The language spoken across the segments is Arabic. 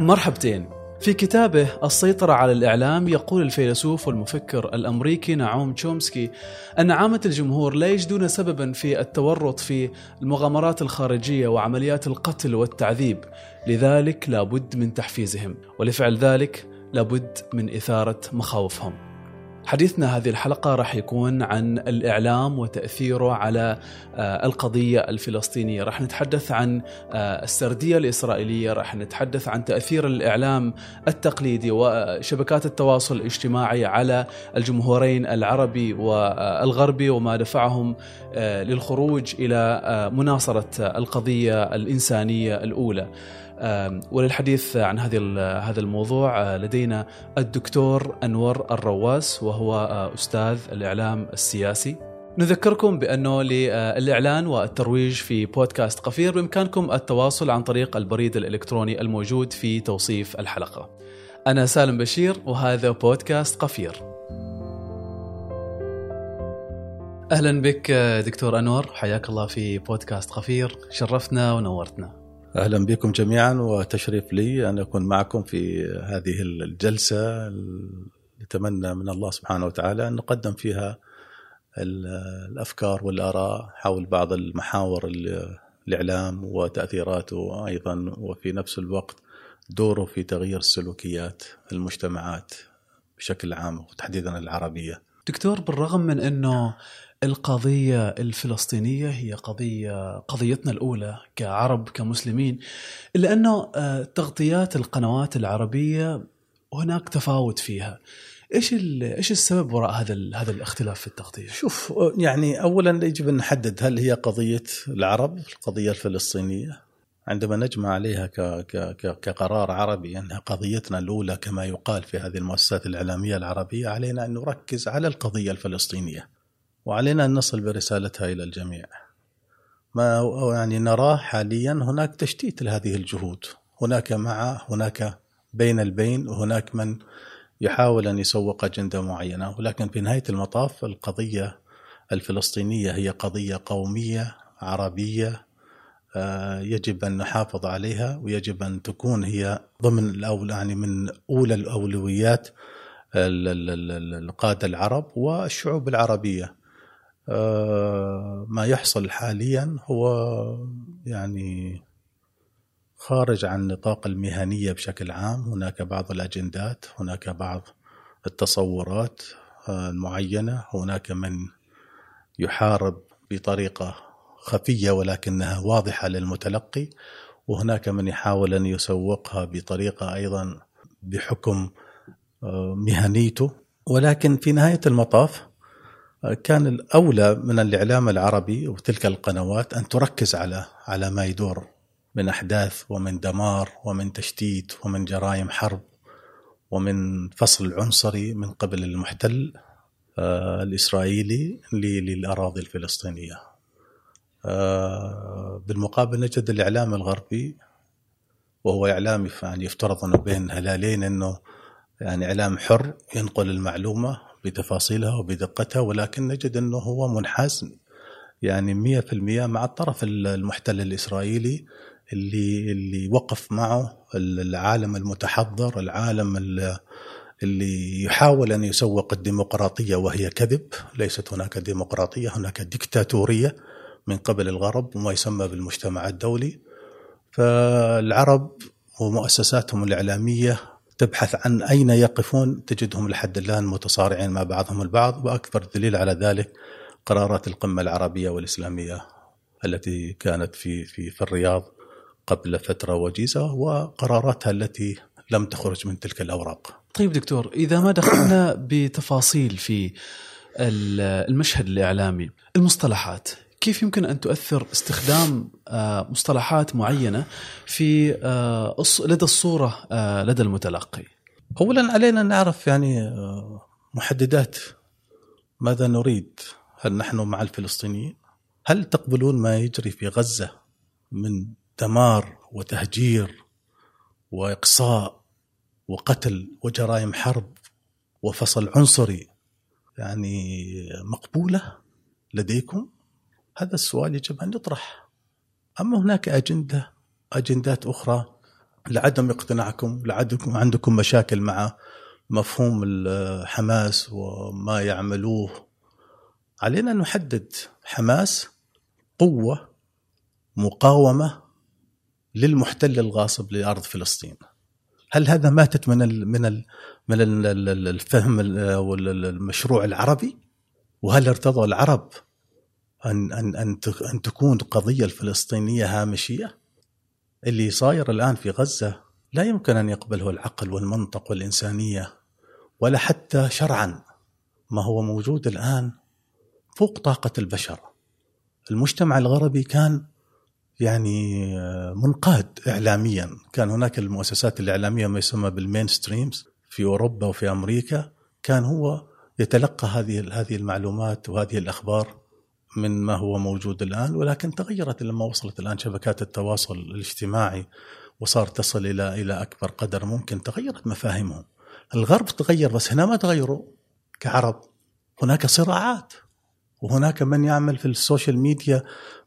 مرحبتين. في كتابه السيطرة على الإعلام يقول الفيلسوف والمفكر الأمريكي نعوم تشومسكي أن عامة الجمهور لا يجدون سببا في التورط في المغامرات الخارجية وعمليات القتل والتعذيب. لذلك لابد من تحفيزهم ولفعل ذلك لابد من إثارة مخاوفهم. حديثنا هذه الحلقة راح يكون عن الإعلام وتأثيره على آه، القضية الفلسطينية. راح نتحدث عن آه، السردية الإسرائيلية راح نتحدث عن تأثير الإعلام التقليدي وشبكات التواصل الاجتماعي على الجمهورين العربي والغربي وما دفعهم آه، للخروج إلى مناصرة القضية الإنسانية الأولى. وللحديث عن هذه هذا الموضوع آه، لدينا الدكتور أنور الرواس وهو آه، أستاذ الإعلام السياسي نذكركم بأنه للإعلان والترويج في بودكاست قفير بإمكانكم التواصل عن طريق البريد الإلكتروني الموجود في توصيف الحلقة. أنا سالم بشير وهذا بودكاست قفير. أهلا بك آه، دكتور أنور حياك الله في بودكاست قفير شرفتنا ونورتنا. أهلا بكم جميعا وتشريف لي أن أكون معكم في هذه الجلسة نتمنى من الله سبحانه وتعالى أن نقدم فيها الأفكار والآراء حول بعض المحاور الإعلام وتأثيراته أيضا وفي نفس الوقت دوره في تغيير السلوكيات المجتمعات بشكل عام وتحديدا العربية. دكتور بالرغم من إنه القضية الفلسطينية هي قضية قضيتنا الأولى كعرب كمسلمين إلا أنه آه، تغطيات القنوات العربية هناك تفاوت فيها إيش إيش السبب وراء هذا هذا الاختلاف في التغطية؟ شوف يعني اولا يجب أن نحدد هل هي قضية العرب القضية الفلسطينية عندما نجمع عليها ك ك كقرار عربي أنها قضيتنا الأولى كما يقال في هذه المؤسسات الإعلامية العربية علينا أن نركز على القضية الفلسطينية. وعلينا أن نصل برسالتها إلى الجميع. ما يعني نراه حاليا هناك تشتيت لهذه الجهود. هناك مع هناك بين البين وهناك من يحاول أن يسوق أجندة معينة. ولكن في نهاية المطاف القضية الفلسطينية هي قضية قومية عربية آه، يجب أن نحافظ عليها ويجب أن تكون هي ضمن الأول يعني من أولى الأولويات القادة العرب والشعوب العربية. ما يحصل حاليا هو يعني خارج عن نطاق المهنية بشكل عام. هناك بعض الأجندات هناك بعض التصورات آه، المعينة هناك من يحارب بطريقة خفية ولكنها واضحة للمتلقي وهناك من يحاول أن يسوقها بطريقة أيضا بحكم آه، مهنيته. ولكن في نهاية المطاف كان الأولى من الإعلام العربي وتلك القنوات أن تركز على على ما يدور من أحداث ومن دمار ومن تشتيت ومن جرائم حرب ومن فصل عنصري من قبل المحتل آه، الإسرائيلي للأراضي الفلسطينية. آه، بالمقابل نجد الإعلام الغربي وهو اعلام يعني يفترض أنه بين هلالين إنه يعني إعلام حر ينقل المعلومة بتفاصيلها وبدقتها ولكن نجد إنه هو منحاز يعني 100% مع الطرف المحتل الإسرائيلي اللي اللي وقف معه العالم المتحضر العالم اللي يحاول أن يسوق الديمقراطية وهي كذب. ليست هناك ديمقراطية هناك ديكتاتورية من قبل الغرب وما يسمى بالمجتمع الدولي. فالعرب ومؤسساتهم الإعلامية تبحث عن أين يقفون تجدهم لحد الآن متصارعين مع بعضهم البعض وأكبر دليل على ذلك قرارات القمة العربية والإسلامية التي كانت في في في الرياض قبل فترة وجيزة وقراراتها التي لم تخرج من تلك الأوراق. طيب دكتور إذا ما دخلنا بتفاصيل في المشهد الإعلامي المصطلحات كيف يمكن أن تؤثر استخدام آه، مصطلحات معينة في آه، لدى الصورة آه، لدى المتلقي؟ اولا علينا نعرف يعني محددات ماذا نريد؟ هل نحن مع الفلسطينيين؟ هل تقبلون ما يجري في غزة من دمار وتهجير وإقصاء وقتل وجرائم حرب وفصل عنصري يعني مقبولة لديكم؟ هذا السؤال يجب أن يطرح. أما هناك أجندة أجندات أخرى لعدم اقتناعكم لعدم عندكم مشاكل مع مفهوم حماس وما يعملوه. علينا أن نحدد حماس قوة مقاومة للمحتل الغاصب لأرض فلسطين. هل هذا ماتت من ال من ال من ال الفهم والمشروع العربي؟ وهل ارتضى العرب أن أن أن أن تكون القضية الفلسطينية هامشية؟ اللي صاير الآن في غزة لا يمكن أن يقبله العقل والمنطق والإنسانية ولا حتى شرعا. ما هو موجود الآن فوق طاقة البشر. المجتمع الغربي كان يعني منقاد اعلاميا. كان هناك المؤسسات الإعلامية ما يسمى بالمين ستريمز في أوروبا وفي أمريكا. كان هو يتلقى هذه هذه المعلومات وهذه الأخبار. من ما هو موجود الآن ولكن تغيرت لما وصلت الآن شبكات التواصل الاجتماعي وصار تصل إلى إلى أكبر قدر ممكن تغيرت مفاهيمهم. الغرب تغير بس هنا ما تغيروا كعرب هناك صراعات وهناك من يعمل في السوشيال ميديا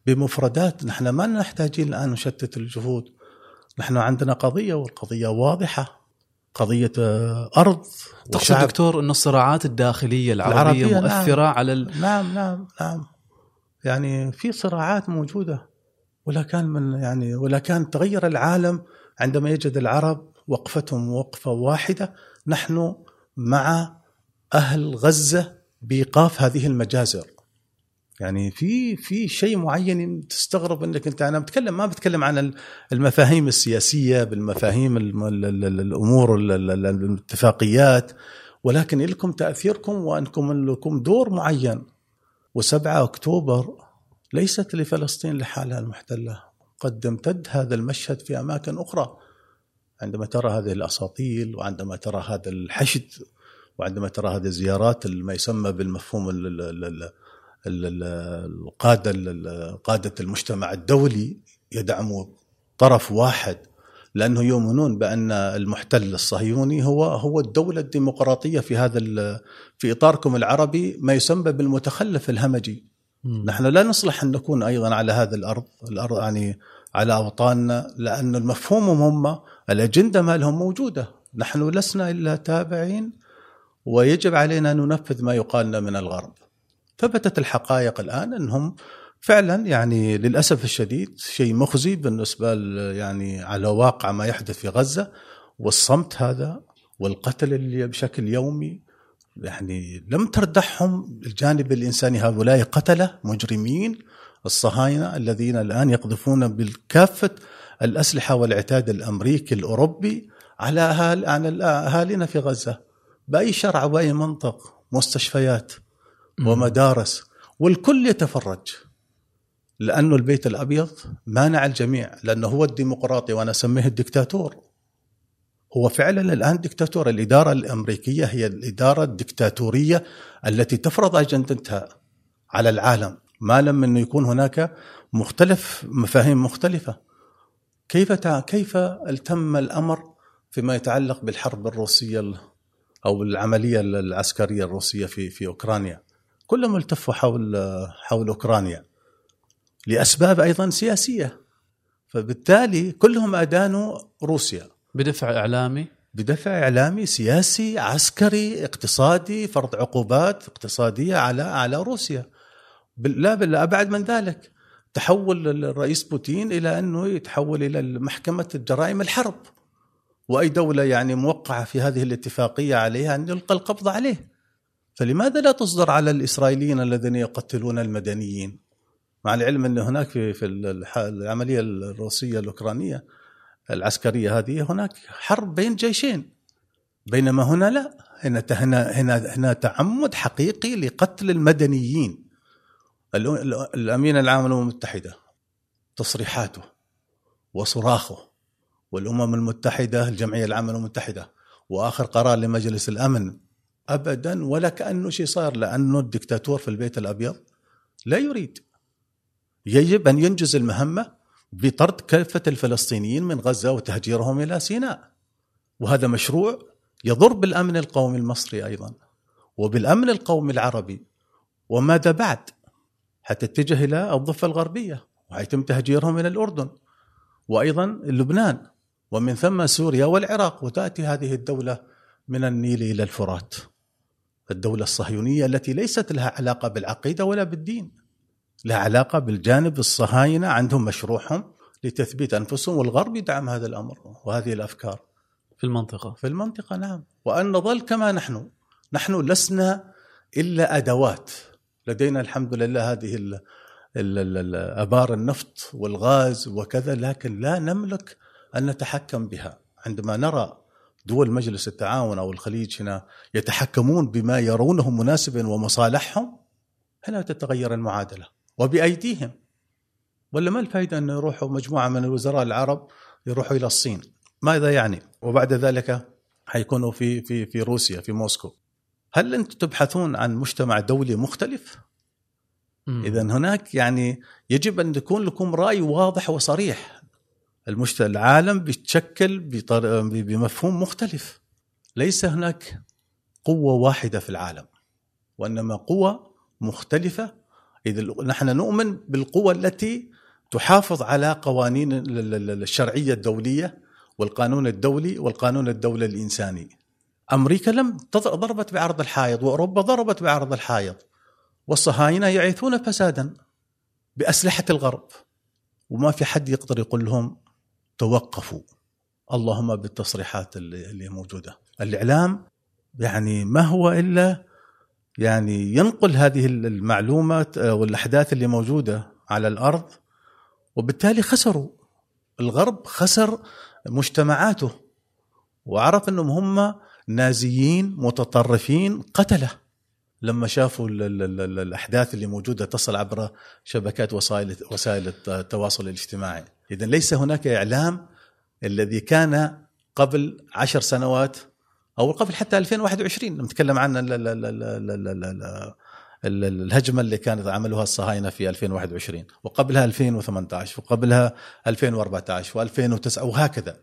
بمفردات نحن ما نحتاجين الآن نشتت الجهود نحن عندنا قضية والقضية واضحة قضية آه، أرض تقصد دكتور إنه الصراعات الداخلية العربية, العربية نعم. مؤثرة نعم. على ال... نعم نعم نعم يعني في صراعات موجودة ولا كان من يعني ولا كان تغير العالم عندما يجد العرب وقفتهم وقفة واحدة نحن مع أهل غزة بإيقاف هذه المجازر. يعني في في شيء معين تستغرب إنك أنت أنا بتكلم ما بتكلم عن المفاهيم السياسية بالمفاهيم الأمور الاتفاقيات ولكن لكم تأثيركم وأنكم لكم دور معين. و7 أكتوبر ليست لفلسطين لحالها المحتلة. قد امتد هذا المشهد في أماكن أخرى. عندما ترى هذه الأساطيل وعندما ترى هذا الحشد وعندما ترى هذه الزيارات ما يسمى بالمفهوم القادة قادة المجتمع الدولي يدعموا طرف واحد لأنه يؤمنون بأن المحتل الصهيوني هو هو الدولة الديمقراطية في هذا في إطاركم العربي ما يسمى بالمتخلف الهمجي. نحن لا نصلح أن نكون أيضا على هذه الأرض الأرض يعني على أوطاننا لأن المفهوم هم الأجندة ما لهم موجودة. نحن لسنا إلا تابعين ويجب علينا أن ننفذ ما يقال لنا من الغرب. ثبتت الحقائق الآن أنهم فعلا يعني للأسف الشديد شيء مخزي بالنسبة يعني على واقع ما يحدث في غزة والصمت هذا والقتل اللي بشكل يومي يعني لم تردحهم الجانب الإنساني. هؤلاء قتلة مجرمين الصهاينة الذين الآن يقذفون بالكافة الأسلحة والعتاد الأمريكي الأوروبي على أهالينا في غزة. بأي شرع وأي منطق مستشفيات ومدارس والكل يتفرج. لأنه البيت الأبيض مانع الجميع لأنه هو الديمقراطي وأنا أسميه الدكتاتور. هو فعلا الآن دكتاتور. الإدارة الأمريكية هي الإدارة الدكتاتورية التي تفرض أجندتها على العالم. ما لم أنه يكون هناك مختلف مفاهيم مختلفة. كيف كيف التم الأمر فيما يتعلق بالحرب الروسية أو العملية العسكرية الروسية في في أوكرانيا؟ كلهم التفوا حول حول أوكرانيا. لأسباب أيضا سياسية. فبالتالي كلهم أدانوا روسيا. بدفع إعلامي. بدفع إعلامي سياسي عسكري اقتصادي فرض عقوبات اقتصادية على على روسيا. لا بل أبعد من ذلك. تحول الرئيس بوتين إلى أنه يتحول إلى محكمة جرائم الحرب. وأي دولة يعني موقعة في هذه الاتفاقية عليها أن يلقى القبض عليه. فلماذا لا تصدر على الإسرائيليين الذين يقتلون المدنيين؟ مع العلم أن هناك في في العملية الروسية الأوكرانية العسكرية هذه هناك حرب بين جيشين. بينما هنا لا. هنا هنا هنا, هنا تعمد حقيقي لقتل المدنيين. الامين العام للامم المتحدة تصريحاته وصراخه. والأمم المتحدة الجمعية العامة للامم المتحدة وآخر قرار لمجلس الأمن ابدا ولا كأنه شيء صار لأنه الدكتاتور في البيت الأبيض لا يريد. يجب أن ينجز المهمة بطرد كافة الفلسطينيين من غزة وتهجيرهم إلى سيناء. وهذا مشروع يضر بالأمن القومي المصري أيضا وبالأمن القومي العربي وماذا بعد؟ حتى تتجه إلى الضفة الغربية ويتم تهجيرهم إلى الأردن وأيضا لبنان ومن ثم سوريا والعراق وتأتي هذه الدولة من النيل إلى الفرات. الدولة الصهيونية التي ليست لها علاقة بالعقيدة ولا بالدين. لها علاقة بالجانب الصهاينة عندهم مشروعهم لتثبيت أنفسهم والغرب يدعم هذا الأمر وهذه الأفكار. في المنطقة. في المنطقة نعم. وأن نظل كما نحن. نحن لسنا إلا أدوات. لدينا الحمد لله هذه ال ال ال أبار النفط والغاز وكذا لكن لا نملك أن نتحكم بها. عندما نرى دول مجلس التعاون أو الخليج هنا يتحكمون بما يرونه مناسبا ومصالحهم هنا تتغير المعادلة. وبأيديهم. ولا ما الفائده أن يروحوا مجموعة من الوزراء العرب يروحوا إلى الصين؟ ماذا يعني؟ وبعد ذلك حيكونوا في في في روسيا في موسكو. هل أنتم تبحثون عن مجتمع دولي مختلف؟ إذا هناك يعني يجب أن يكون لكم رأي واضح وصريح. المجتمع العالم بيتشكل بمفهوم مختلف. ليس هناك قوة واحدة في العالم وإنما قوى مختلفة إذا نحن نؤمن بالقوى التي تحافظ على قوانين الشرعية الدولية والقانون الدولي والقانون الدولي الإنساني. أمريكا لم ضربت بعرض الحائط وأوروبا ضربت بعرض الحائط. والصهاينة يعيثون فسادا بأسلحة الغرب. وما في حد يقدر يقول لهم توقفوا. اللهم بالتصريحات اللي موجودة. الإعلام يعني ما هو إلا يعني ينقل هذه المعلومات والأحداث اللي موجودة على الأرض وبالتالي خسروا. الغرب خسر مجتمعاته وعرف إنهم هم نازيين متطرفين قتلة. لما شافوا ال ال ال الأحداث اللي موجودة تصل عبر شبكات وسائل وسائل التواصل الاجتماعي، اذا ليس هناك إعلام الذي كان قبل عشر سنوات أو قبل حتى 2021 نتكلم عن الهجمه اللي كانت عملوها الصهاينه في 2021 وقبلها 2018 وقبلها 2014 و2009 وهكذا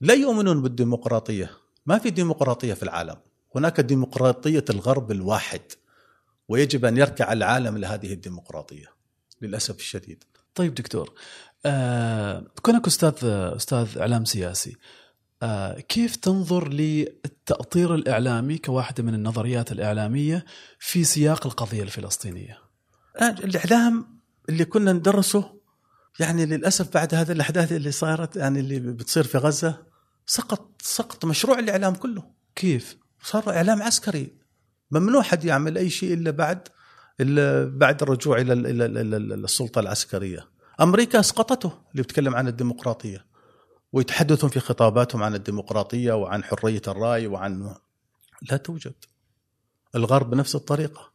لا يؤمنون بالديمقراطيه ما في ديمقراطيه في العالم هناك ديمقراطيه الغرب الواحد ويجب ان يركع العالم لهذه الديمقراطيه للاسف الشديد طيب دكتور آه كونك أستاذ أستاذ اعلام سياسي آه، كيف تنظر للتأطير الإعلامي كواحدة من النظريات الإعلامية في سياق القضية الفلسطينية؟ آه، الإعلام اللي كنا ندرسه يعني للأسف بعد هذه الأحداث اللي صارت يعني اللي بتصير في غزة سقط سقط مشروع الإعلام كله. كيف؟ صار إعلام عسكري. ممنوع حد يعمل أي شيء إلا بعد إلا بعد الرجوع إلى السلطة العسكرية. أمريكا أسقطته اللي بتكلم عن الديمقراطية. ويتحدثون في خطاباتهم عن الديمقراطية وعن حرية الرأي وعن لا توجد. الغرب بنفس الطريقة.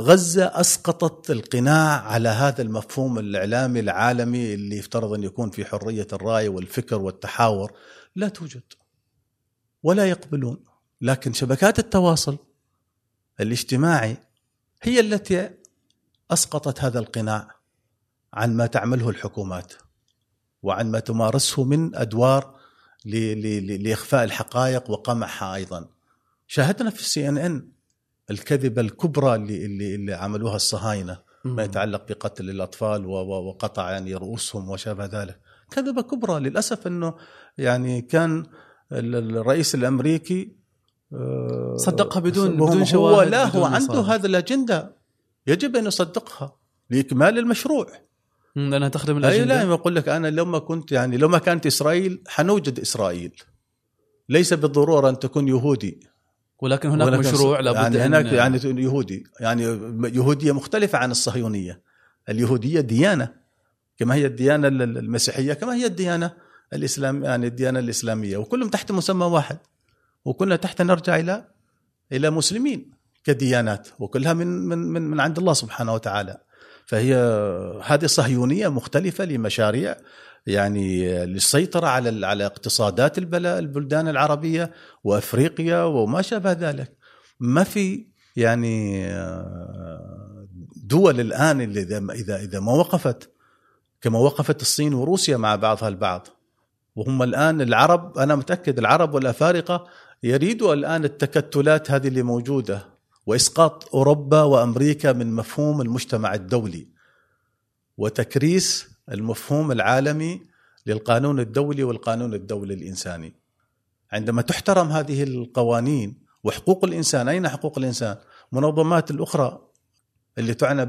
غزة أسقطت القناع على هذا المفهوم الإعلامي العالمي اللي يفترض أن يكون في حرية الرأي والفكر والتحاور. لا توجد. ولا يقبلون. لكن شبكات التواصل الاجتماعي هي التي أسقطت هذا القناع عن ما تعمله الحكومات. وعن ما تمارسه من أدوار لإخفاء الحقائق وقمعها أيضا. شاهدنا في السي ان ان الكذبة الكبرى اللي اللي, اللي عملوها الصهاينة ما يتعلق بقتل الأطفال وقطع يعني رؤوسهم وشابه ذلك. كذبة كبرى للأسف إنه يعني كان الرئيس الأمريكي آه، صدقها بدون بدون شواهد هو لا هو عنده هذا الأجندة يجب أن يصدقها لإكمال المشروع لأنها تخدم الأجندة؟ اي لا أقول لك أنا لو ما كنت يعني لو ما كانت إسرائيل حنوجد إسرائيل. ليس بالضرورة أن تكون يهودي. ولكن هناك ولكن مشروع لابد يعني هناك يعني يهودي. يعني يهودية مختلفة عن الصهيونية. اليهودية ديانة كما هي الديانة المسيحية كما هي الديانة الإسلام يعني الديانة الإسلامية. وكلهم تحت مسمى واحد. وكلنا تحت نرجع إلى إلى مسلمين كديانات. وكلها من من من, من عند الله سبحانه وتعالى. فهي هذه صهيونية مختلفة لمشاريع يعني للسيطرة على على اقتصادات البلدان العربية وأفريقيا وما شابه ذلك. ما في يعني دول الآن اللي اذا إذا ما وقفت كما وقفت الصين وروسيا مع بعضها البعض وهم الآن العرب أنا متأكد العرب والأفارقة يريدوا الآن التكتلات هذه اللي موجودة. واسقاط اوروبا وامريكا من مفهوم المجتمع الدولي وتكريس المفهوم العالمي للقانون الدولي والقانون الدولي الانساني عندما تحترم هذه القوانين وحقوق الانسان اين حقوق الانسان منظمات الاخرى اللي تعنى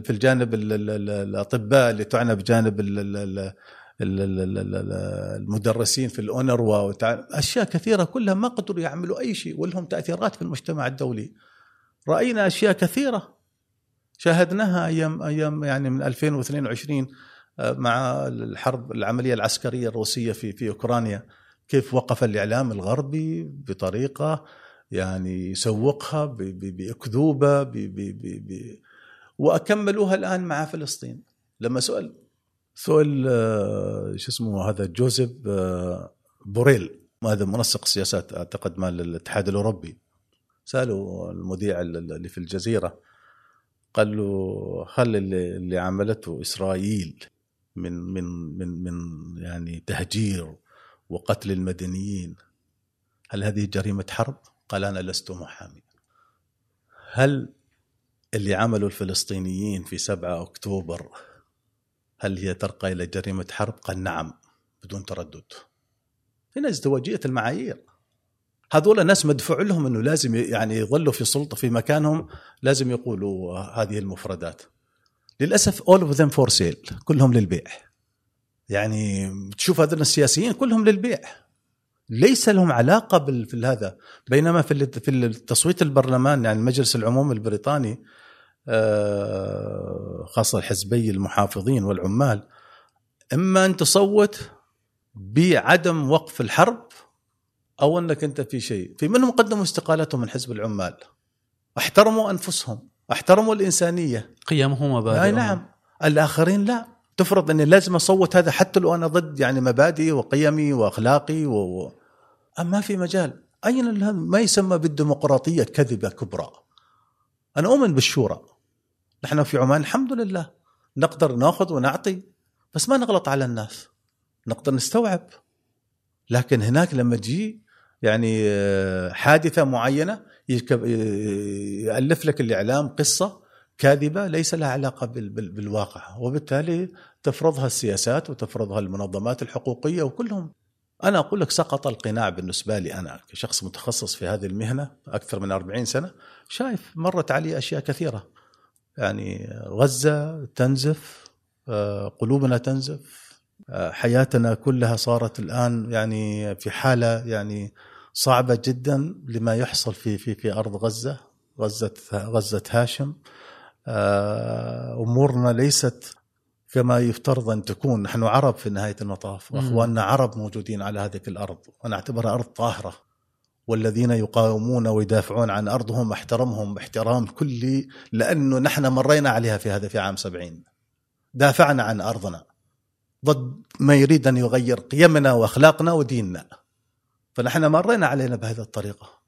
في الجانب ال ال الاطباء اللي تعنى بجانب ال ال المدرسين في الاونروا اشياء كثيره كلها ما قدروا يعملوا اي شيء ولهم تاثيرات في المجتمع الدولي رأينا أشياء كثيرة. شاهدناها أيام أيام يعني من 2022 آه، مع الحرب العملية العسكرية الروسية في في أوكرانيا. كيف وقف الإعلام الغربي بطريقة يعني يسوقها بأكذوبة وأكملوها الآن مع فلسطين. لما سئل سئل آه، شو اسمه هذا؟ جوزيف آه، بوريل هذا منسق السياسات أعتقد مال الاتحاد الأوروبي. سألوا المذيع اللي في الجزيرة قال له هل اللي, اللي عملته إسرائيل من من من من يعني تهجير وقتل المدنيين هل هذه جريمة حرب؟ قال أنا لست محامي. هل اللي عملوا الفلسطينيين في 7 أكتوبر هل هي ترقى إلى جريمة حرب؟ قال نعم بدون تردد. هنا ازدواجية المعايير. هذول الناس مدفوع لهم إنه لازم يعني يظلوا في سلطة في مكانهم لازم يقولوا هذه المفردات. للأسف all of them for sale كلهم للبيع. يعني تشوف هذول السياسيين كلهم للبيع. ليس لهم علاقة في هذا بينما في في التصويت البرلمان يعني المجلس العمومي البريطاني آه، خاصة الحزبي المحافظين والعمال إما أن تصوت بعدم وقف الحرب أو أنك أنت في شيء. في منهم قدموا استقالتهم من حزب العمال. احترموا أنفسهم. احترموا الإنسانية. قيمهم ومبادئهم. أي نعم. الآخرين لا. تفرض أني لازم أصوت هذا حتى لو أنا ضد يعني مبادئي وقيمي وأخلاقي و... ما في مجال. أين هذا ما يسمى بالديمقراطية كذبة كبرى. أنا أؤمن بالشورى. نحن في عمان الحمد لله. نقدر نأخذ ونعطي بس ما نغلط على الناس. نقدر نستوعب. لكن هناك لما تجي يعني آه، حادثة معينة يالف لك الإعلام قصة كاذبة ليس لها علاقة بالواقع وبالتالي تفرضها السياسات وتفرضها المنظمات الحقوقية وكلهم. أنا أقول لك سقط القناع بالنسبة لي أنا كشخص متخصص في هذه المهنة أكثر من 40 سنة شايف مرت علي أشياء كثيرة. يعني غزة تنزف آه، قلوبنا تنزف حياتنا كلها صارت الآن يعني في حالة يعني صعبة جدا لما يحصل في في في أرض غزة غزة غزة هاشم. آه، أمورنا ليست كما يفترض أن تكون. نحن عرب في نهاية المطاف وأخواننا عرب موجودين على هذه الأرض. وأنا أعتبرها أرض طاهرة. والذين يقاومون ويدافعون عن أرضهم احترمهم باحترام كلي لأنه نحن مرينا عليها في هذا في عام سبعين. دافعنا عن أرضنا. ضد ما يريد أن يغير قيمنا وأخلاقنا وديننا. فنحن مرينا علينا بهذه الطريقة.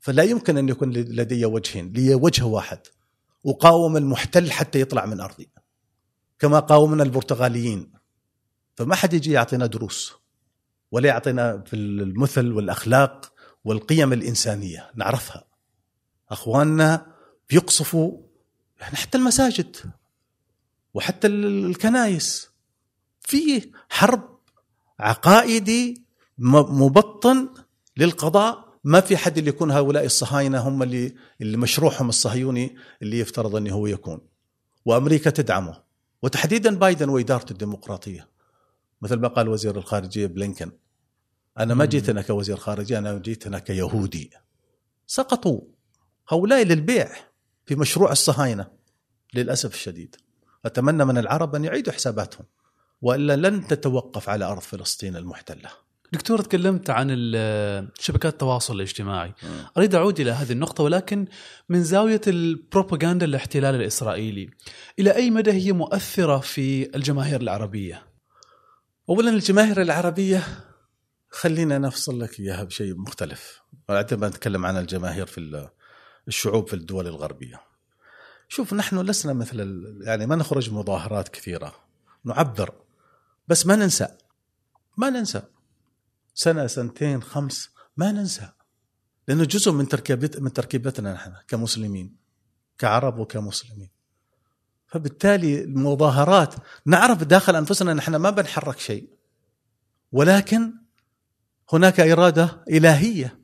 فلا يمكن أن يكون لدي وجهين لي وجه واحد. أقاوم المحتل حتى يطلع من أرضي. كما قاومنا البرتغاليين. فما حد يجي يعطينا دروس ولا يعطينا في المثل والأخلاق والقيم الإنسانية. نعرفها. أخواننا بيقصفوا يعني حتى المساجد وحتى الكنائس في حرب عقائدي مبطن للقضاء. ما في حد اللي يكون هؤلاء الصهاينة هم اللي اللي مشروعهم الصهيوني اللي يفترض أنه هو يكون. وأمريكا تدعمه. وتحديدا بايدن وادارته الديمقراطية. مثل ما قال وزير الخارجية بلينكن. أنا ما جيت هنا كوزير خارجية أنا جيت هنا كيهودي سقطوا. هؤلاء للبيع في مشروع الصهاينة. للأسف الشديد. أتمنى من العرب أن يعيدوا حساباتهم. وإلا لن تتوقف على أرض فلسطين المحتلة. دكتور تكلمت عن شبكات التواصل الاجتماعي. أريد أعود إلى هذه النقطة ولكن من زاوية البروباغندا الاحتلال الإسرائيلي إلى أي مدى هي مؤثرة في الجماهير العربية؟ اولا الجماهير العربية خلينا نفصل لك إياها بشيء مختلف. بعدين نتكلم عن الجماهير في الشعوب في الدول الغربية. شوف نحن لسنا مثل يعني ما نخرج مظاهرات كثيرة. نعبر بس ما ننسى ما ننسى. سنة سنتين خمس ما ننسى. لأنه جزء من تركيبت من تركيبتنا نحن كمسلمين كعرب وكمسلمين. فبالتالي المظاهرات نعرف داخل أنفسنا نحن ما بنحرك شيء. ولكن هناك إرادة إلهية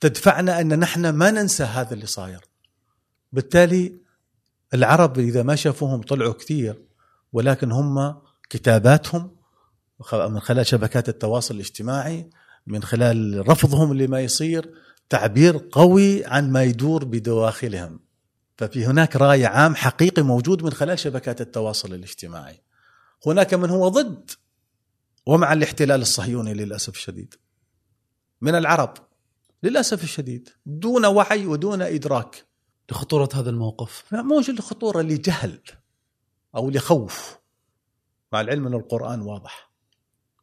تدفعنا إن نحن ما ننسى هذا اللي صاير. بالتالي العرب إذا ما شافوهم طلعوا كثير ولكن هم كتاباتهم من خلال شبكات التواصل الاجتماعي من خلال رفضهم لما يصير تعبير قوي عن ما يدور بدواخلهم. ففي هناك رأي عام حقيقي موجود من خلال شبكات التواصل الاجتماعي. هناك من هو ضد ومع الاحتلال الصهيوني للأسف الشديد. من العرب للأسف الشديد دون وعي ودون إدراك. لخطورة هذا الموقف؟ موجود لخطورة لجهل أو لخوف. مع العلم إن القرآن واضح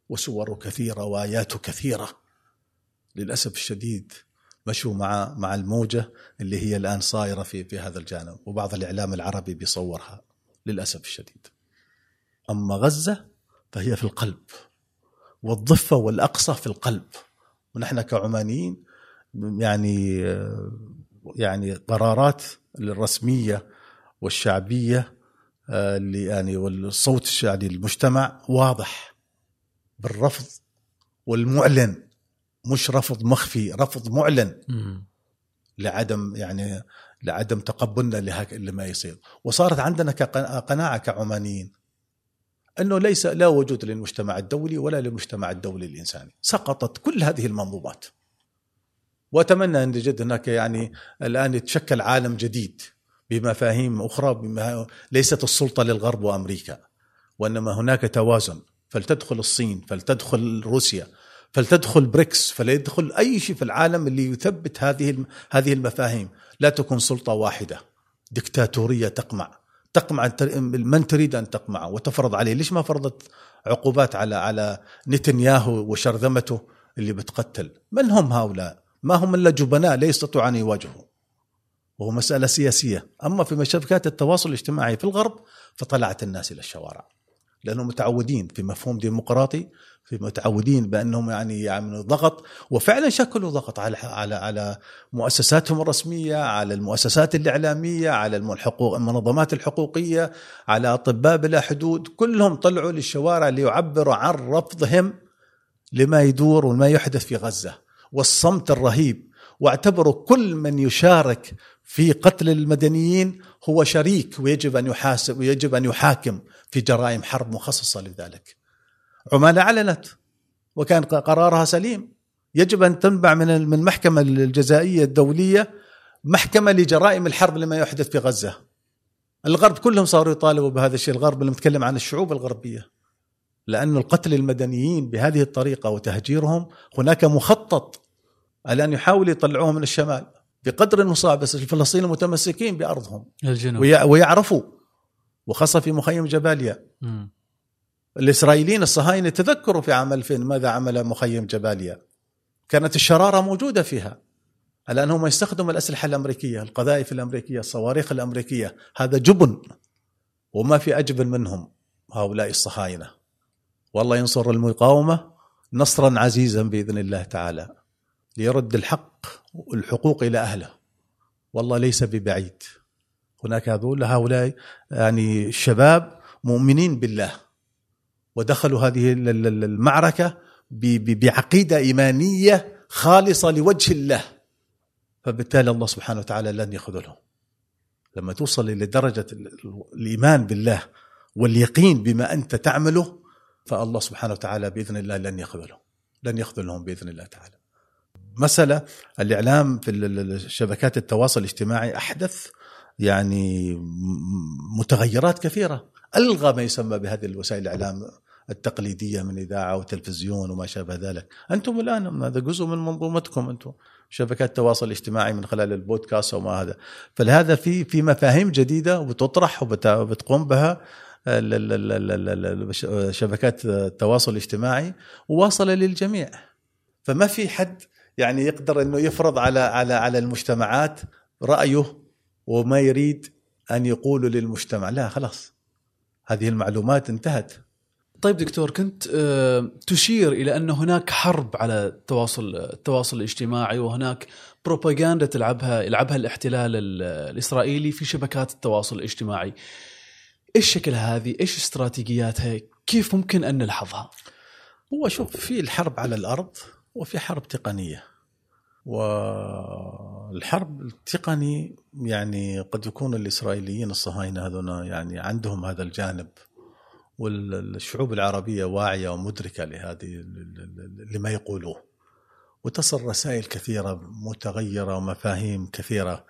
وسوره كثيرة واياته كثيرة للأسف الشديد مشوا مع مع الموجة اللي هي الآن صايرة في في هذا الجانب وبعض الإعلام العربي بيصورها للأسف الشديد. أما غزة فهي في القلب والضفة والأقصى في القلب ونحن كعمانيين يعني يعني قرارات الرسميه والشعبية اللي يعني والصوت الشعبي المجتمع واضح بالرفض والمعلن مش رفض مخفي رفض معلن لعدم يعني لعدم تقبلنا لهك لما يصير. وصارت عندنا قناعة كعمانيين إنه ليس لا وجود للمجتمع الدولي ولا للمجتمع الدولي الإنساني. سقطت كل هذه المنظومات. وأتمنى أن جد هناك يعني الآن يتشكل عالم جديد. بمفاهيم بما ليست السلطة للغرب وأمريكا وإنما هناك توازن. فلتدخل الصين فلتدخل روسيا فلتدخل بريكس فليدخل أي شيء في العالم اللي يثبت هذه هذه المفاهيم. لا تكون سلطة واحدة دكتاتورية تقمع. تقمع من تريد أن تقمع؟ وتفرض عليه. ليش ما فرضت عقوبات على على نتنياهو وشرذمته اللي بتقتل؟ من هم هؤلاء؟ ما هم إلا جبناء لا يستطيعوا أن يواجهوا. وهو مسألة سياسية. أما في شبكات التواصل الاجتماعي في الغرب فطلعت الناس إلى الشوارع. لأنهم متعودين في مفهوم ديمقراطي في متعودين بأنهم يعني يعملوا ضغط وفعلا شكلوا ضغط على على على مؤسساتهم الرسمية، على المؤسسات الإعلامية، على الحقوق المنظمات الحقوقية، على أطباء بلا حدود، كلهم طلعوا للشوارع ليعبروا عن رفضهم لما يدور وما يحدث في غزة، والصمت الرهيب، واعتبروا كل من يشارك في قتل المدنيين هو شريك ويجب أن يحاسب ويجب أن يحاكم في جرائم حرب مخصصة لذلك. عمان أعلنت وكان قرارها سليم يجب أن تنبع من المحكمة الجزائية الدولية محكمة لجرائم الحرب لما يحدث في غزة. الغرب كلهم صاروا يطالبوا بهذا الشيء، الغرب اللي نتكلم عن الشعوب الغربية. لأن القتل المدنيين بهذه الطريقة وتهجيرهم هناك مخطط الآن يحاول يطلعوهم من الشمال بقدر المصاب بس الفلسطينيين متمسكين بأرضهم. الجنوب. ويعرفوا وخاصة في مخيم جباليا م. الإسرائيليين الصهاينة تذكروا في عام 2000 ماذا عمل مخيم جباليا كانت الشرارة موجودة فيها. الآن هم يستخدموا الأسلحة الأمريكية القذائف الأمريكية الصواريخ الأمريكية. هذا جبن وما في اجبن منهم هؤلاء الصهاينة. والله ينصر المقاومة نصرا عزيزا بإذن الله تعالى. ليرد الحق والحقوق إلى أهله. والله ليس ببعيد. هناك هذول هؤلاء يعني الشباب مؤمنين بالله. ودخلوا هذه المعركة بعقيدة إيمانية خالصة لوجه الله. فبالتالي الله سبحانه وتعالى لن يخذلهم. لما توصل إلى درجة الإيمان بالله واليقين بما أنت تعمله فالله سبحانه وتعالى بإذن الله لن يخذلهم. لن يخذلهم بإذن الله تعالى. مسألة الإعلام في شبكات التواصل الاجتماعي أحدث يعني متغيرات كثيرة. ألغى ما يسمى بهذه الوسائل الإعلام التقليدية من إذاعة وتلفزيون وما شابه ذلك، أنتم الآن هذا جزء من منظومتكم أنتم شبكات التواصل الاجتماعي من خلال البودكاست وما هذا، فلهذا في في مفاهيم جديدة وبتطرح وبتقوم بها شبكات التواصل الاجتماعي وواصله للجميع. فما في حد يعني يقدر إنه يفرض على على على المجتمعات رأيه وما يريد أن يقوله للمجتمع، لا خلاص هذه المعلومات انتهت طيب دكتور كنت آه، تشير إلى أن هناك حرب على التواصل التواصل الاجتماعي وهناك بروباغندا تلعبها يلعبها الاحتلال الإسرائيلي في شبكات التواصل الاجتماعي. إيش شكل هذه؟ إيش استراتيجياتها؟ كيف ممكن أن نلحظها؟ هو شوف في الحرب على الأرض وفي حرب تقنية. والحرب التقني يعني قد يكون الإسرائيليين الصهاينة هذول يعني عندهم هذا الجانب والشعوب العربية واعية ومدركة لهذه لما يقولوه. وتصل رسائل كثيرة متغيرة ومفاهيم كثيرة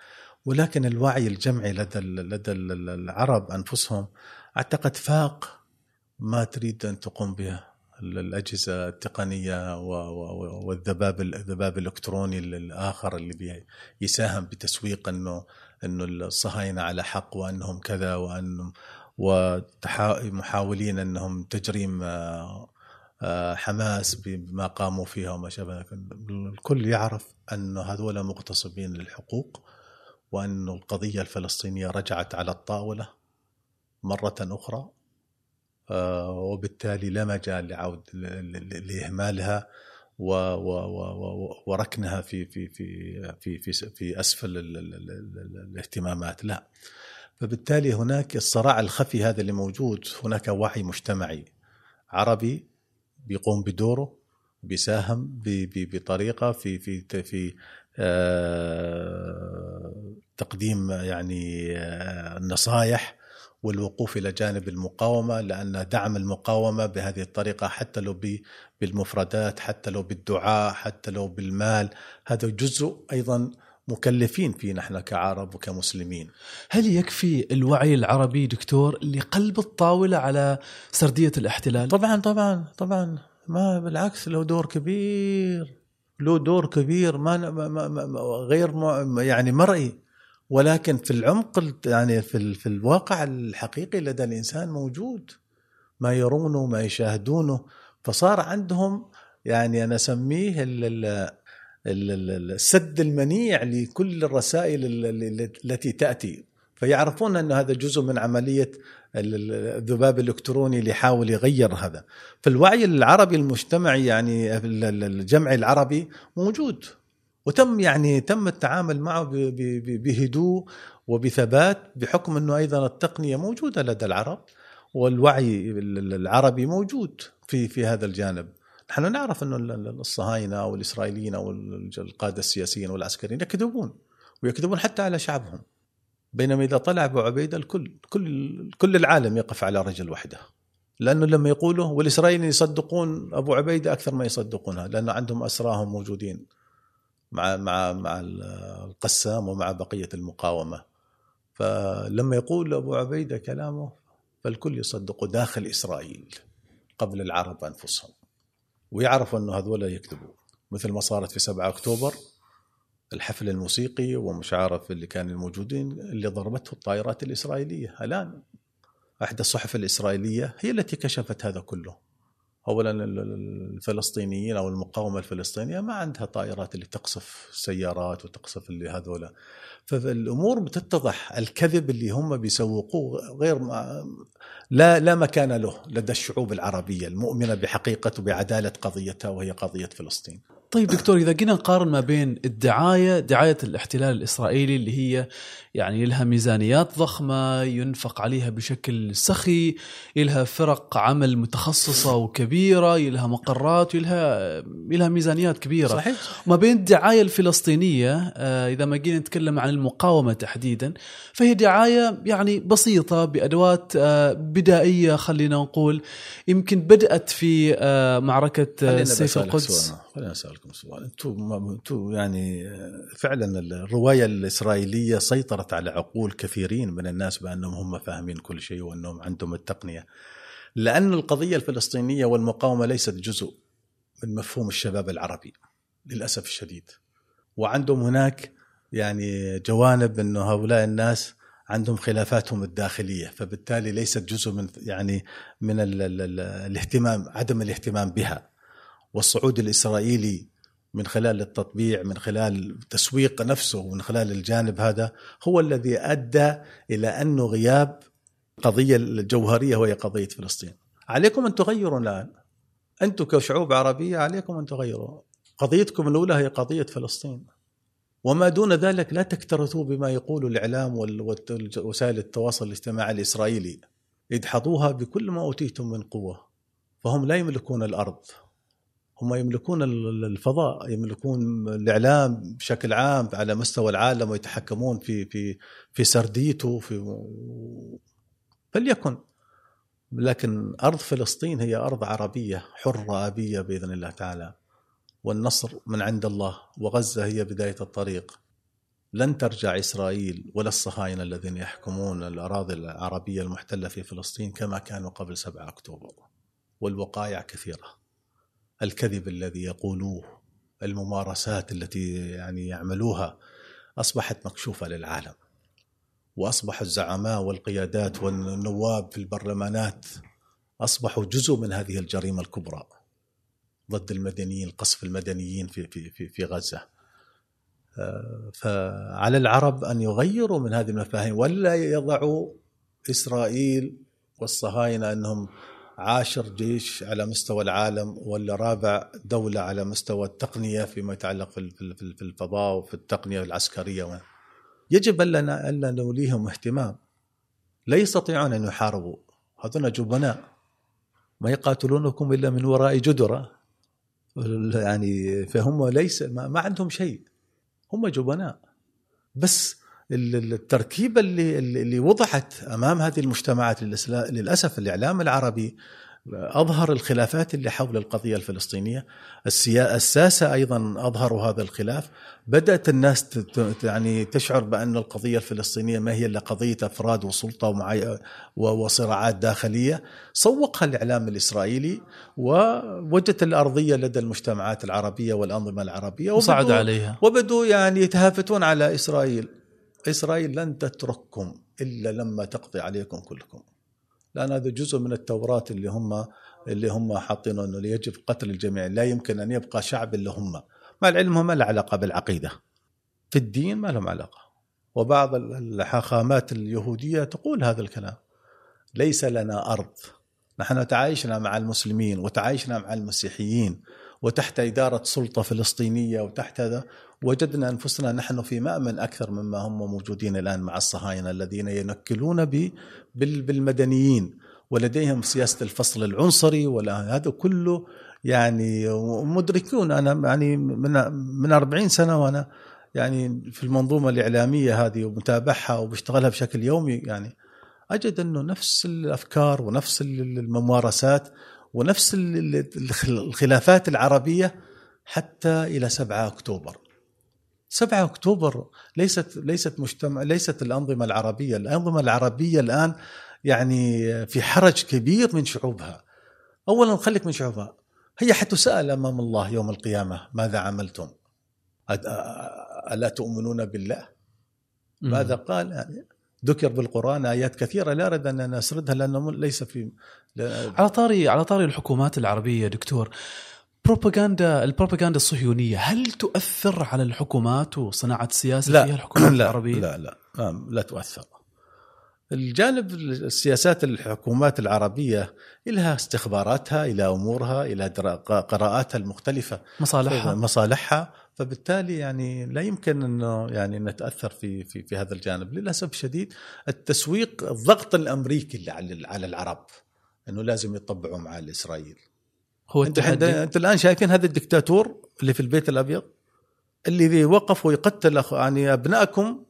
ولكن الوعي الجمعي لدى لدى العرب أنفسهم أعتقد فاق ما تريد أن تقوم به. الأجهزة التقنية والذباب الذباب الإلكتروني الآخر اللي يساهم بتسويق إنه إنه الصهاينة على حق وأنهم كذا وأنهم ومحاولين إنهم تجريم آه، آه، حماس بما قاموا فيها وما شابه الكل يعرف أن هذول مغتصبين للحقوق وأن القضية الفلسطينية رجعت على الطاولة مرة أخرى. وبالتالي لا مجال لعود لإهمالها وركنها في في في في في, في أسفل الاهتمامات. لا. فبالتالي هناك الصراع الخفي هذا اللي موجود هناك وعي مجتمعي. عربي بيقوم بدوره بيساهم بطريقة في في في آه، تقديم يعني آه، النصائح والوقوف إلى جانب المقاومة لأن دعم المقاومة بهذه الطريقة حتى لو بالمفردات حتى لو بالدعاء حتى لو بالمال هذا جزء أيضا مكلفين فيه نحن كعرب وكمسلمين. هل يكفي الوعي العربي دكتور لقلب الطاولة على سردية الاحتلال؟ طبعا طبعا طبعا. ما بالعكس له دور كبير له دور كبير ما, ما, ما, ما غير يعني مرئي. ولكن في العمق يعني في, في الواقع الحقيقي لدى الإنسان موجود. ما يرونه ما يشاهدونه. فصار عندهم يعني أنا أسميه السد المنيع لكل الرسائل التي تأتي. فيعرفون أن هذا جزء من عملية الذباب الإلكتروني اللي يحاول يغير هذا. فالوعي العربي المجتمعي يعني الجمعي العربي موجود. وتم يعني تم التعامل معه بهدوء وبثبات بحكم أنه أيضا التقنية موجودة لدى العرب والوعي العربي موجود في في هذا الجانب. نحن نعرف أنه الصهاينه أو الاسرائيليين أو القاده السياسيين والعسكريين يكذبون ويكذبون حتى على شعبهم بينما إذا طلع أبو عبيده الكل كل كل العالم يقف على رجل واحدة لأنه لما يقولوا والإسرائيليين يصدقون أبو عبيده أكثر ما يصدقونها لأنه عندهم اسراهم موجودين. مع مع مع القسام ومع بقية المقاومة. فلما يقول أبو عبيدة كلامه فالكل يصدقه داخل إسرائيل قبل العرب أنفسهم ويعرفوا أنه هذول يكذبوا مثل ما صارت في 7 أكتوبر الحفل الموسيقي ومش عارف اللي كانوا الموجودين اللي ضربته الطائرات الإسرائيلية. الآن احدى الصحف الإسرائيلية هي التي كشفت هذا كله. اولا الفلسطينيين أو المقاومة الفلسطينية ما عندها طائرات اللي تقصف سيارات وتقصف اللي هذولا. فالأمور بتتضح. الكذب اللي هم بيسوقوه غير ما لا لا مكان له لدى الشعوب العربية المؤمنة بحقيقة وبعدالة قضيتها وهي قضية فلسطين. طيب دكتور إذا جينا نقارن ما بين الدعاية دعاية الاحتلال الإسرائيلي اللي هي يعني لها ميزانيات ضخمة ينفق عليها بشكل سخي لها فرق عمل متخصصة وكبيرة. لها مقرات لها لها ميزانيات كبيرة. صحيح ما بين الدعاية الفلسطينية آه، إذا ما جينا نتكلم عن المقاومة تحديدا فهي دعاية يعني بسيطة بأدوات آه، بدائية خلينا نقول. يمكن بدأت في آه، معركة سيف القدس. خليني أسألكم سؤال. أنتم أنتم يعني فعلا الرواية الإسرائيلية سيطرت على عقول كثيرين من الناس بأنهم هم فاهمين كل شيء وأنهم عندهم التقنية. لأن القضية الفلسطينية والمقاومة ليست جزء من مفهوم الشباب العربي للأسف الشديد. وعندهم هناك يعني جوانب إنه هؤلاء الناس عندهم خلافاتهم الداخلية فبالتالي ليست جزء من يعني من ال ال ال الاهتمام عدم الاهتمام بها. والصعود الإسرائيلي من خلال التطبيع من خلال تسويق نفسه من خلال الجانب هذا هو الذي أدى إلى انه غياب القضية الجوهرية وهي قضية فلسطين. عليكم أن تغيروا الآن. أنتم كشعوب عربية عليكم أن تغيروا. قضيتكم الأولى هي قضية فلسطين. وما دون ذلك لا تكترثوا بما يقول الإعلام ووسائل التواصل الاجتماعي الإسرائيلي. ادحضوها بكل ما أوتيتم من قوة. فهم لا يملكون الأرض هم يملكون الفضاء يملكون الإعلام بشكل عام على مستوى العالم ويتحكمون في في في سرديته في فليكن. لكن أرض فلسطين هي أرض عربية حرة آبية بإذن الله تعالى. والنصر من عند الله وغزة هي بداية الطريق. لن ترجع إسرائيل ولا الصهاينة الذين يحكمون الأراضي العربية المحتلة في فلسطين كما كانوا قبل 7 أكتوبر. والوقائع كثيرة. الكذب الذي يقولوه الممارسات التي يعني يعملوها أصبحت مكشوفة للعالم. وأصبح الزعماء والقيادات والنواب في البرلمانات أصبحوا جزء من هذه الجريمة الكبرى ضد المدنيين قصف المدنيين في في في, في غزة. آه، فعلى العرب أن يغيروا من هذه المفاهيم ولا يضعوا إسرائيل والصهاينة أنهم عاشر جيش على مستوى العالم ولا رابع دولة على مستوى التقنية فيما يتعلق في الفضاء وفي التقنية العسكرية. يجب ألا ألا نوليهم اهتمام. لا يستطيعون أن يحاربوا. هذول جبناء. ما يقاتلونكم إلا من وراء جدرة. يعني فهم ليس ما عندهم شيء. هم جبناء. بس التركيبة اللي اللي وضعت أمام هذه المجتمعات للأسف الإعلام العربي أظهر الخلافات اللي حول القضية الفلسطينية. الساسة أيضا اظهروا هذا الخلاف. بدأت الناس يعني تشعر بأن القضية الفلسطينية ما هي إلا قضية أفراد وسلطة وصراعات داخلية. سوقها الإعلام الإسرائيلي ووجدت الأرضية لدى المجتمعات العربية والأنظمة العربية. وصعد عليها. وبدوا يعني يتهافتون على إسرائيل. إسرائيل لن تترككم إلا لما تقضي عليكم كلكم. لأن هذا جزء من التوراة اللي هم اللي هم حاطينه أنه يجب قتل الجميع. لا يمكن أن يبقى شعب إلا هم. مع العلم هم له علاقة بالعقيدة. في الدين ما لهم علاقة. وبعض الحاخامات اليهودية تقول هذا الكلام. ليس لنا أرض. نحن تعايشنا مع المسلمين وتعايشنا مع المسيحيين وتحت إدارة سلطة فلسطينية وتحت هذا. وجدنا أنفسنا نحن في مأمن أكثر مما هم موجودين الآن مع الصهاينة الذين ينكلون بالمدنيين ولديهم سياسة الفصل العنصري ولا هذا كله يعني مدركون. أنا يعني من من 40 سنة وأنا يعني في المنظومة الإعلامية هذه ومتابعها وبشتغلها بشكل يومي يعني أجد أنه نفس الأفكار ونفس الممارسات ونفس الخلافات العربية حتى إلى 7 أكتوبر. 7 أكتوبر ليست ليست مجتمع ليست الأنظمة العربية. الأنظمة العربية الآن يعني في حرج كبير من شعوبها. أولا خليك من شعوبها. هي حتسأل أمام الله يوم القيامة ماذا عملتم؟ ألا تؤمنون بالله؟ ماذا قال؟ يعني ذكر بالقرآن آيات كثيرة لا أريد أن أسردها لأنه ليس في على طاري على طاري الحكومات العربية دكتور بروباغندا البروباغندا الصهيونية هل تؤثر على الحكومات وصناعة السياسة لا. فيها الحكومات لا العربية؟ لا لا. لا, لا تؤثر. الجانب السياسات الحكومات العربية لها استخباراتها إلى أمورها إلى قراءاتها المختلفة مصالحها. مصالحها. فبالتالي يعني لا يمكن انه يعني نتأثر في في في هذا الجانب. للأسف الشديد التسويق الضغط الأمريكي على على العرب إنه لازم يطبعوا مع إسرائيل. هو أنت أنت الآن شايفين هذا الدكتاتور اللي في البيت الأبيض اللي وقف ويقتل يعني أبنائكم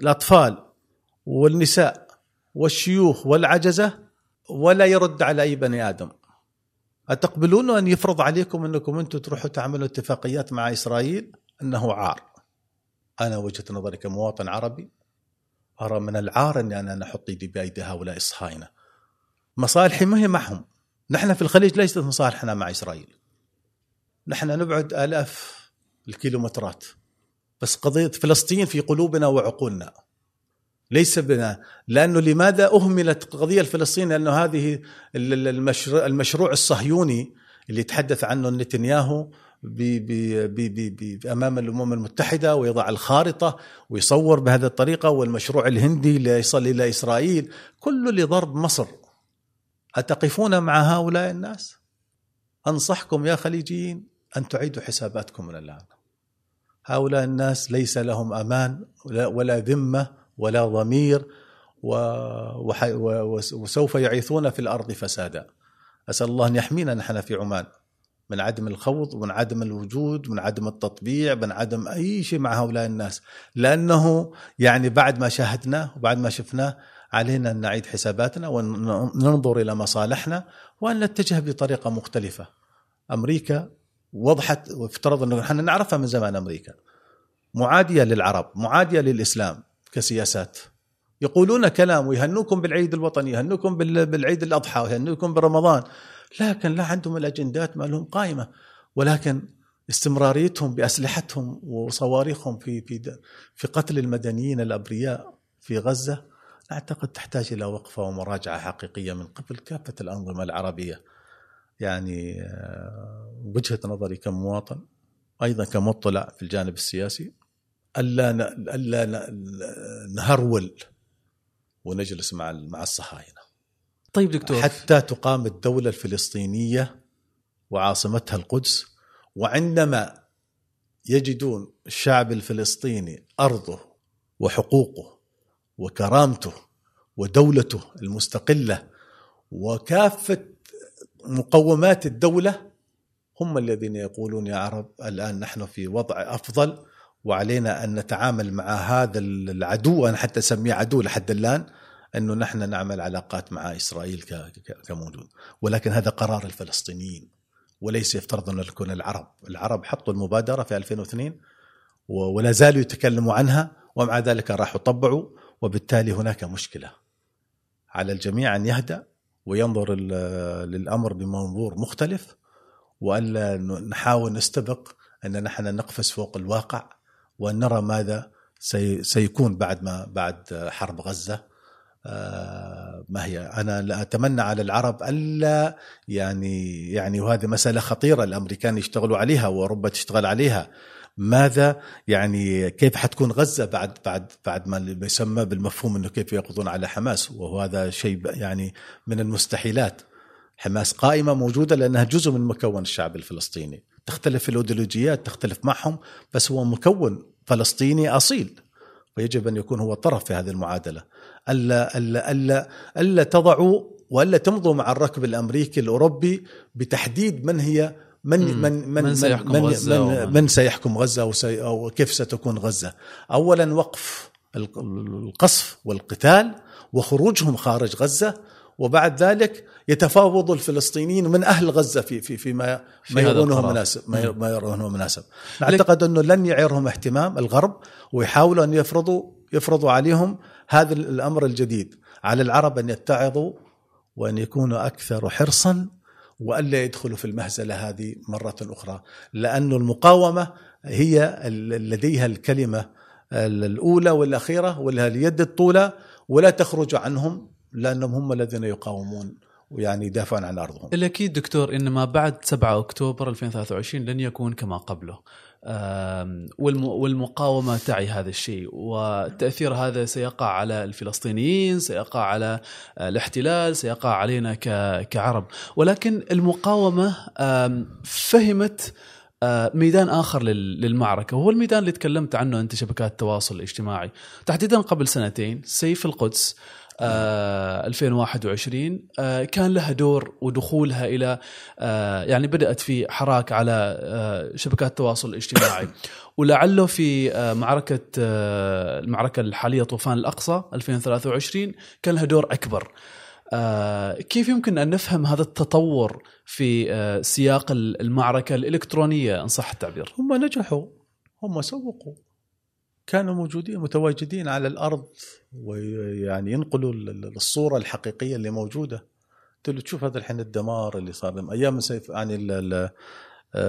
الأطفال والنساء والشيوخ والعجزة ولا يرد على أي بني آدم. أتقبلون أن يفرض عليكم أنكم أنتم تروحوا تعملوا اتفاقيات مع إسرائيل؟ أنه عار. أنا وجهة نظري كمواطن عربي أرى من العار أني أنا أحط يدي بأيدي هؤلاء الصهاينة مصالحي ما هي معهم. نحن في الخليج ليست مصالحنا مع إسرائيل. نحن نبعد آلاف الكيلومترات بس قضية فلسطين في قلوبنا وعقولنا. ليس بنا لأنه لماذا أهملت القضية الفلسطينيه لأنه هذه المشروع, المشروع الصهيوني اللي يتحدث عنه نتنياهو بي بي بي بي بي أمام الأمم المتحدة ويضع الخارطة ويصور بهذه الطريقة والمشروع الهندي ليصل إلى إسرائيل كله لضرب مصر. أتقفون مع هؤلاء الناس أنصحكم يا خليجيين أن تعيدوا حساباتكم من الآن هؤلاء الناس ليس لهم أمان ولا ذمة ولا ضمير. وسوف يعيثون في الأرض فسادا. أسأل الله أن يحمينا نحن في عمان من عدم الخوض ومن عدم الوجود من عدم التطبيع من عدم أي شيء مع هؤلاء الناس لأنه يعني بعد ما شاهدناه وبعد ما شفناه علينا أن نعيد حساباتنا وننظر إلى مصالحنا وأن نتجه بطريقة مختلفة. أمريكا وضحت وافترض أنه إحنا نعرفها من زمان أمريكا. معادية للعرب، معادية للإسلام كسياسات. يقولون كلام ويهنوكم بالعيد الوطني، يهنوكم بالعيد الأضحى، ويهنوكم برمضان، لكن لا عندهم الأجندات ما لهم قائمة، ولكن استمراريتهم بأسلحتهم وصواريخهم في في في قتل المدنيين الأبرياء في غزة أعتقد تحتاج إلى وقفة ومراجعة حقيقية من قبل كافة الأنظمة العربية. يعني آه، وجهة نظري كمواطن أيضا كمطلع في الجانب السياسي ألا ألا نهرول ونجلس مع مع الصهاينة. طيب دكتور حتى تقام الدولة الفلسطينية وعاصمتها القدس وعندما يجدون الشعب الفلسطيني أرضه وحقوقه وكرامته ودولته المستقلة وكافة مقومات الدولة هم الذين يقولون يا عرب الآن نحن في وضع أفضل وعلينا أن نتعامل مع هذا العدو أنا حتى أسميه عدو لحد الآن أنه نحن نعمل علاقات مع إسرائيل كموجود ولكن هذا قرار الفلسطينيين وليس يفترض أن يكون العرب، العرب حطوا المبادرة في 2002 ولا زالوا يتكلموا عنها ومع ذلك راحوا طبعوا وبالتالي هناك مشكلة. على الجميع أن يهدأ وينظر للأمر بمنظور مختلف والا نحاول نستبق أن نحن نقفز فوق الواقع وأن نرى ماذا سيكون بعد ما بعد حرب غزة. آه، ما هي؟ أنا أتمنى على العرب ألا يعني يعني وهذه مسألة خطيرة الأمريكان يشتغلوا عليها واوروبا تشتغل عليها. ماذا يعني كيف حتكون غزة بعد بعد بعد ما يسمى بالمفهوم إنه كيف يقضون على حماس وهو هذا شيء يعني من المستحيلات. حماس قائمة موجودة لأنها جزء من مكون الشعب الفلسطيني. تختلف الأيديولوجيات تختلف معهم بس هو مكون فلسطيني أصيل ويجب أن يكون هو طرف في هذه المعادلة. ألا ألا ألا ألا تضعوا وألا تمضوا مع الركب الأمريكي الأوروبي بتحديد من هي من من من من سيحكم من, غزة من, من سيحكم غزة أو, سي أو كيف ستكون غزة؟ اولا وقف القصف والقتال وخروجهم خارج غزة وبعد ذلك يتفاوض الفلسطينيين من أهل غزة في في فيما في ما يرونه مناسب ما, ما يرونه مناسب. نعتقد أنه لن يعيرهم اهتمام الغرب ويحاولوا أن يفرضوا يفرضوا عليهم هذا الأمر الجديد على العرب أن يتعظوا وأن يكونوا أكثر حرصا وألا يدخلوا في المهزلة هذه مرة أخرى لأن المقاومة هي لديها الكلمة الأولى والأخيرة ولها اليد الطولى ولا تخرج عنهم لأنهم هم الذين يقاومون ويعني يدافعون عن أرضهم. الأكيد دكتور ان ما بعد 7 أكتوبر 2023 لن يكون كما قبله. والمقاومة تعي هذا الشيء والتأثير هذا سيقع على الفلسطينيين سيقع على الاحتلال سيقع علينا كعرب. ولكن المقاومة فهمت ميدان آخر للمعركة وهو الميدان اللي تكلمت عنه أنت شبكات التواصل الاجتماعي. تحديدا قبل سنتين سيف القدس 2021 آه، كان لها دور ودخولها إلى آه، يعني بدأت في حراك على آه، شبكات التواصل الاجتماعي. ولعله في معركة المعركة الحالية طوفان الأقصى 2023 كان لها دور أكبر. كيف يمكن أن نفهم هذا التطور في سياق المعركة الإلكترونية؟ ان صح التعبير؟ هم نجحوا. هم سوقوا. كانوا موجودين متواجدين على الأرض ويعني ينقلوا الصورة الحقيقية اللي موجودة. انت تشوف هذا الحين الدمار اللي صار أيام سيف يعني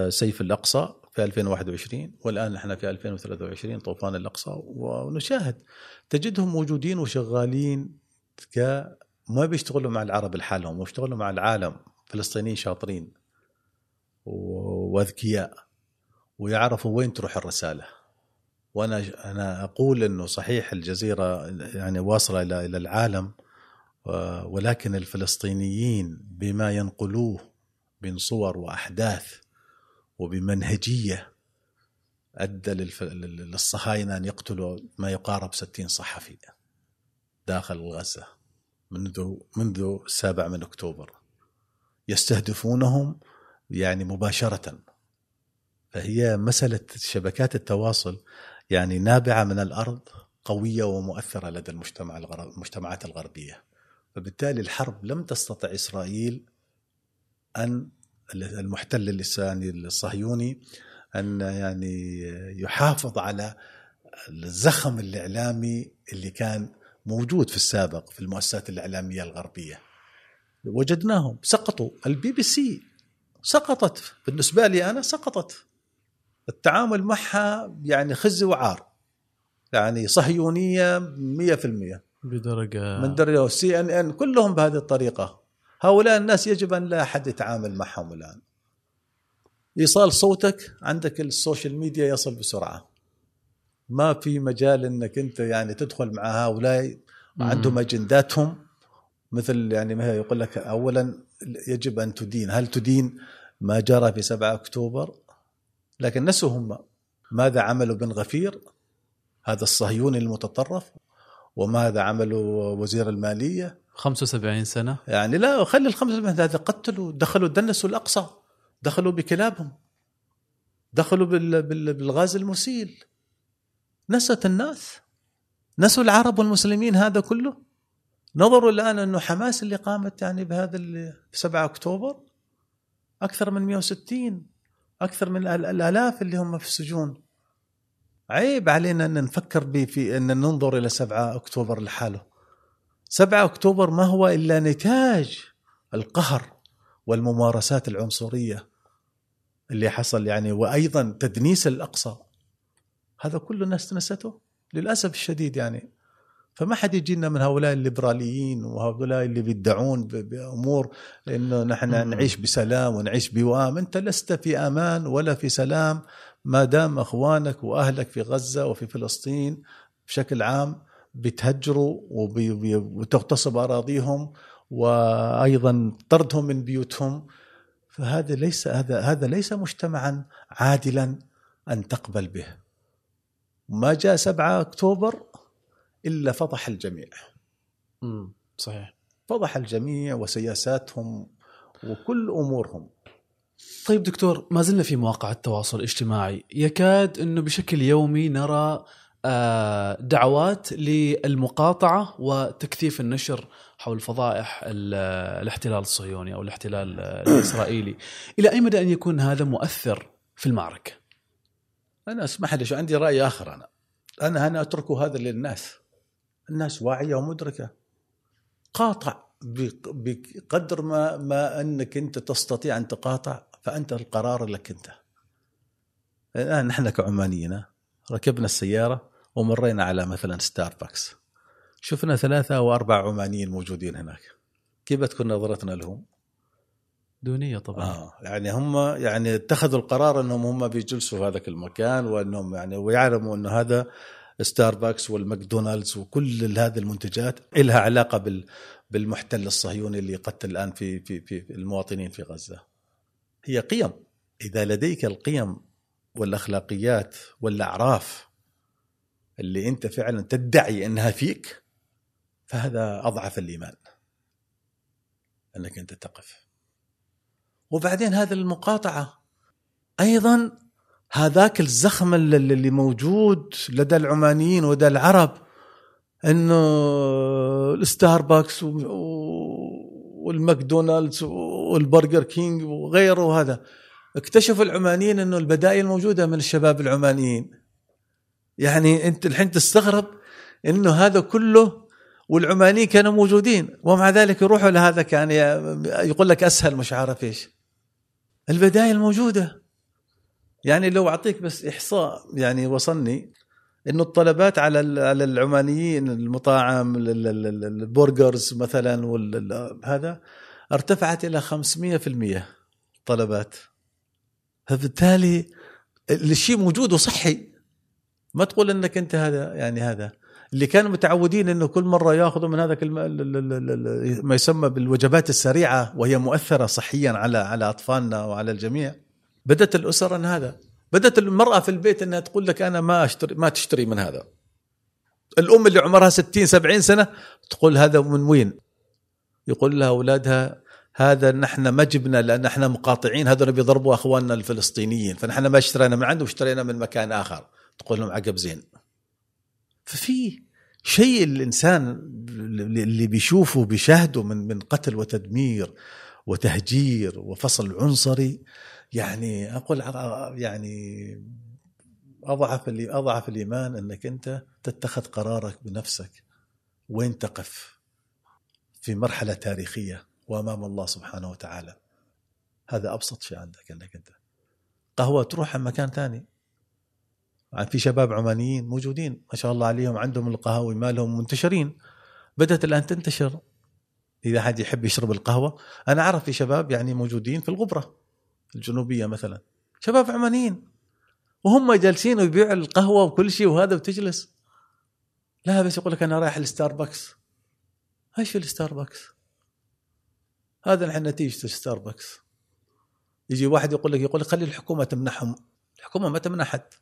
سيف الأقصى في 2021 والآن إحنا في 2023 طوفان الأقصى. ونشاهد تجدهم موجودين وشغالين ك ما بيشتغلوا مع العرب لحالهم بيشتغلوا مع العالم. فلسطينيين شاطرين وأذكياء ويعرفوا وين تروح الرسالة. وأنا أنا أقول إنه صحيح الجزيرة يعني واصلة إلى إلى العالم ولكن الفلسطينيين بما ينقلوه من صور وأحداث وبمنهجية أدى للصهاينة أن يقتلوا ما يقارب 60 صحفي داخل غزة منذ منذ السابع من أكتوبر. يستهدفونهم يعني مباشرة. فهي مسألة شبكات التواصل يعني نابعة من الأرض قوية ومؤثرة لدى المجتمع المجتمعات الغربية. فبالتالي الحرب لم تستطع إسرائيل أن المحتل اللساني الصهيوني أن يعني يحافظ على الزخم الإعلامي اللي كان موجود في السابق في المؤسسات الإعلامية الغربية. وجدناهم سقطوا. البي بي سي سقطت. بالنسبة لي أنا سقطت. التعامل معها يعني خزي وعار. يعني صهيونية 100% بدرجة من درجة سي إن إن كلهم بهذه الطريقة. هؤلاء الناس يجب أن لا أحد يتعامل معهم الآن. ايصال صوتك عندك ال social media يصل بسرعة. ما في مجال إنك أنت يعني تدخل مع هؤلاء. عندهم أجنداتهم. مثل يعني ما يقول لك اولا يجب أن تدين. هل تدين؟ ما جرى في 7 أكتوبر. لكن نسوا هم ماذا عملوا بن غفير هذا الصهيوني المتطرف وماذا عملوا وزير المالية. 75 سنة. يعني لا خلي ال 75 هذا قتلوا دخلوا دنسوا الأقصى دخلوا بكلابهم دخلوا بالغاز المسيل. نست الناس. نسوا العرب والمسلمين هذا كله. نظروا الآن أنه حماس اللي قامت يعني بهذا في 7 أكتوبر أكثر من 160 أكثر من الآلاف اللي هم في السجون. عيب علينا إن نفكر في إن ننظر إلى 7 أكتوبر لحاله. 7 أكتوبر ما هو إلا نتاج القهر والممارسات العنصرية اللي حصل يعني وأيضا تدنيس الأقصى. هذا كله الناس نسته للأسف الشديد يعني. فما حد يجينا من هؤلاء الليبراليين وهؤلاء اللي بيدعون بأمور إنه نحن نعيش بسلام ونعيش بوام. أنت لست في أمان ولا في سلام ما دام أخوانك وأهلك في غزة وفي فلسطين بشكل عام بتهجروا وتغتصب أراضيهم وأيضا طردهم من بيوتهم. فهذا ليس هذا هذا ليس مجتمعا عادلا أن تقبل به. ما جاء 7 أكتوبر إلا فضح الجميع. امم صحيح. فضح الجميع وسياساتهم وكل أمورهم. طيب دكتور ما زلنا في مواقع التواصل الاجتماعي. يكاد أنه بشكل يومي نرى آه، دعوات للمقاطعة وتكثيف النشر حول فضائح الاحتلال الصهيوني أو الاحتلال الإسرائيلي. إلى أي مدى أن يكون هذا مؤثر في المعركة؟ أنا أسمح لي عندي رأي آخر أنا. أنا أنا أترك هذا للناس. الناس واعية ومدركة. قاطع بقدر ما ما أنك أنت تستطيع أن تقاطع فأنت القرار لك أنت. الآن نحن كعمانيين ركبنا السيارة ومرينا على مثلا ستاربكس شفنا ثلاثة أو أربع عمانيين موجودين هناك. كيف بتكون نظرتنا لهم؟ دونية طبعا. آه يعني هم يعني اتخذوا القرار أنهم هم بيجلسوا في هذاك المكان وأنهم يعني ويعلموا انه هذا ستاربكس والماكدونالدز وكل هذه المنتجات لها علاقة بال بالمحتل الصهيوني اللي يقتل الآن في في في المواطنين في غزة. هي قيم إذا لديك القيم والأخلاقيات والأعراف اللي أنت فعلا تدعي إنها فيك فهذا أضعف الإيمان. أنك أنت تقف. وبعدين هذه المقاطعة أيضا هذاك الزخم اللي موجود لدى العمانيين ولدى العرب إنه الستاربكس والماكدونالدز والبرجر كينج وغيره هذا اكتشفوا العمانيين إنه البدائل موجودة من الشباب العمانيين. يعني أنت الحين تستغرب إنه هذا كله والعمانيين كانوا موجودين ومع ذلك يروحوا لهذا كان يقول لك أسهل مش عارف إيش. البدائل موجودة. يعني لو أعطيك بس إحصاء يعني وصلني إنه الطلبات على على العمانيين المطاعم ال burgers مثلا هذا ارتفعت إلى 500% طلبات. فبالتالي الشيء موجود وصحي. ما تقول إنك أنت هذا يعني هذا. اللي كانوا متعودين إنه كل مرة يأخذوا من هذاك ما يسمى بالوجبات السريعة وهي مؤثرة صحيا على على أطفالنا وعلى الجميع. بدأت الأسر أن هذا. بدأت المرأة في البيت أنها تقول لك أنا ما اشتري ما تشتري من هذا. الأم اللي عمرها 60 70 سنة تقول هذا من وين؟ يقول لها أولادها هذا نحن ما جبنا لأن إحنا مقاطعين هذول بيضربوا أخواننا الفلسطينيين فنحن ما اشترينا من عندهم اشترينا من مكان آخر. تقول لهم عقب زين. ففي شيء الإنسان اللي بيشوفه بيشاهده من من قتل وتدمير وتهجير وفصل عنصري يعني أقول يعني أضعف اللي أضعف الإيمان إنك أنت تتخذ قرارك بنفسك وين تقف في مرحلة تاريخية وأمام الله سبحانه وتعالى. هذا أبسط شيء عندك إنك أنت. قهوة تروح مكان ثاني. في شباب عمانيين موجودين ما شاء الله عليهم عندهم القهاوي مالهم منتشرين. بدأت الآن تنتشر. إذا حد يحب يشرب القهوة أنا أعرف في شباب يعني موجودين في الغبرة. الجنوبية مثلا. شباب عمانيين. وهم جالسين ويبيعوا القهوة وكل شيء وهذا وتجلس لا بس يقول لك أنا رايح الستاربكس. إيش الستاربكس؟ هذا الحين نتيجة الستاربكس. يجي واحد يقول لك يقول لك خلي الحكومة تمنحهم. الحكومة ما تمنح حد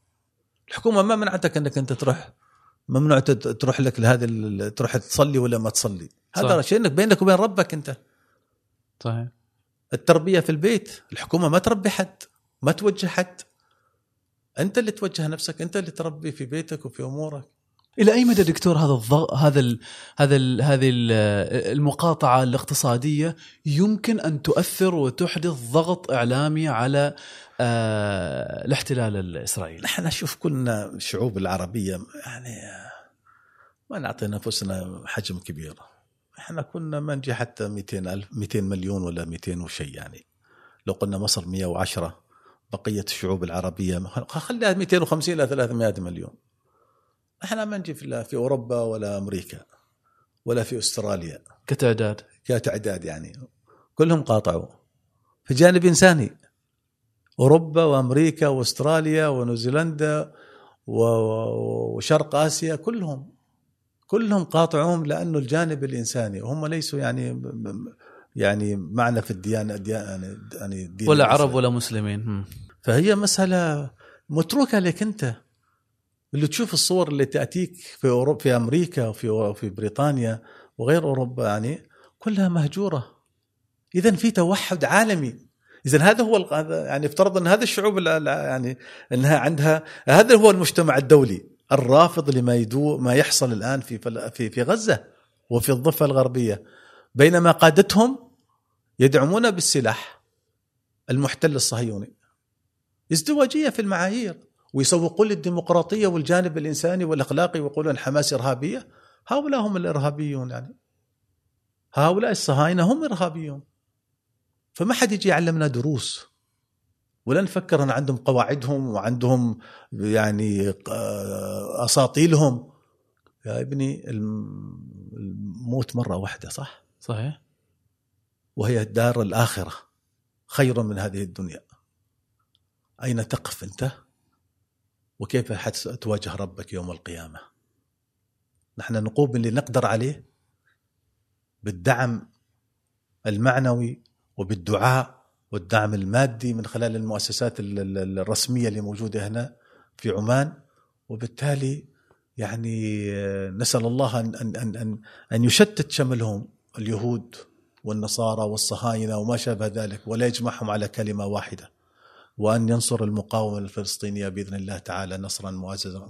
الحكومة ما منعتك إنك أنت تروح. ممنوع تروح لك لهذا تروح تصلي ولا ما تصلي. هذا شيء إنك بينك وبين ربك أنت. صحيح. التربية في البيت الحكومة ما تربي حد ما توجه حد. أنت اللي توجه نفسك أنت اللي تربي في بيتك وفي أمورك. إلى أي مدى دكتور هذا الضغط هذا ال هذا ال هذه المقاطعة الاقتصادية يمكن أن تؤثر وتحدث ضغط إعلامي على آه الاحتلال الإسرائيلي؟ نحن نشوف كلنا الشعوب العربية يعني ما نعطي انفسنا حجم كبير. إحنا كنا ما نجي حتى 200 ألف 200 مليون ولا 200 وشيء يعني. لو قلنا مصر 110 بقية الشعوب العربية خليها 250 إلى 300 مليون. إحنا ما نجي في أوروبا ولا أمريكا ولا في أستراليا. كتعداد. كتعداد يعني. كلهم قاطعوا. في جانب إنساني. أوروبا وأمريكا وأستراليا ونيوزيلندا وشرق آسيا كلهم كلهم قاطعوهم لأنه الجانب الإنساني وهم ليسوا يعني يعني معنا في الديانه يعني يعني الدين ولا عرب ولا مسلمين. فهي مسألة متروكة لك أنت. اللي تشوف الصور اللي تأتيك في اوروبا في أمريكا وفي في بريطانيا وغير أوروبا يعني كلها مهجورة. اذا في توحد عالمي. اذا هذا هو يعني افترض أن هذا الشعوب يعني إنها عندها هذا هو المجتمع الدولي. الرافض لما يدو ما يحصل الآن في في في غزة وفي الضفة الغربية. بينما قادتهم يدعمون بالسلاح المحتل الصهيوني. ازدواجية في المعايير ويسوقون للديمقراطية والجانب الإنساني والأخلاقي ويقولون حماس إرهابية. هؤلاء هم الإرهابيون يعني. هؤلاء الصهاينة هم إرهابيون. فما حد يجي يعلمنا دروس ولا نفكر أن عندهم قواعدهم وعندهم يعني أساطيلهم يا ابني الموت مرة واحدة صح؟ صحيح وهي الدار الآخرة خير من هذه الدنيا أين تقف أنت؟ وكيف حتواجه ربك يوم القيامة نحن نقوم باللي نقدر عليه بالدعم المعنوي وبالدعاء والدعم المادي من خلال المؤسسات الرسمية اللي موجودة هنا في عمان. وبالتالي يعني نسأل الله أن, أن, أن, أن, يشتت شملهم اليهود والنصارى والصهاينة وما شابه ذلك ولا يجمعهم على كلمة واحدة وأن ينصر المقاومة الفلسطينية بإذن الله تعالى نصرا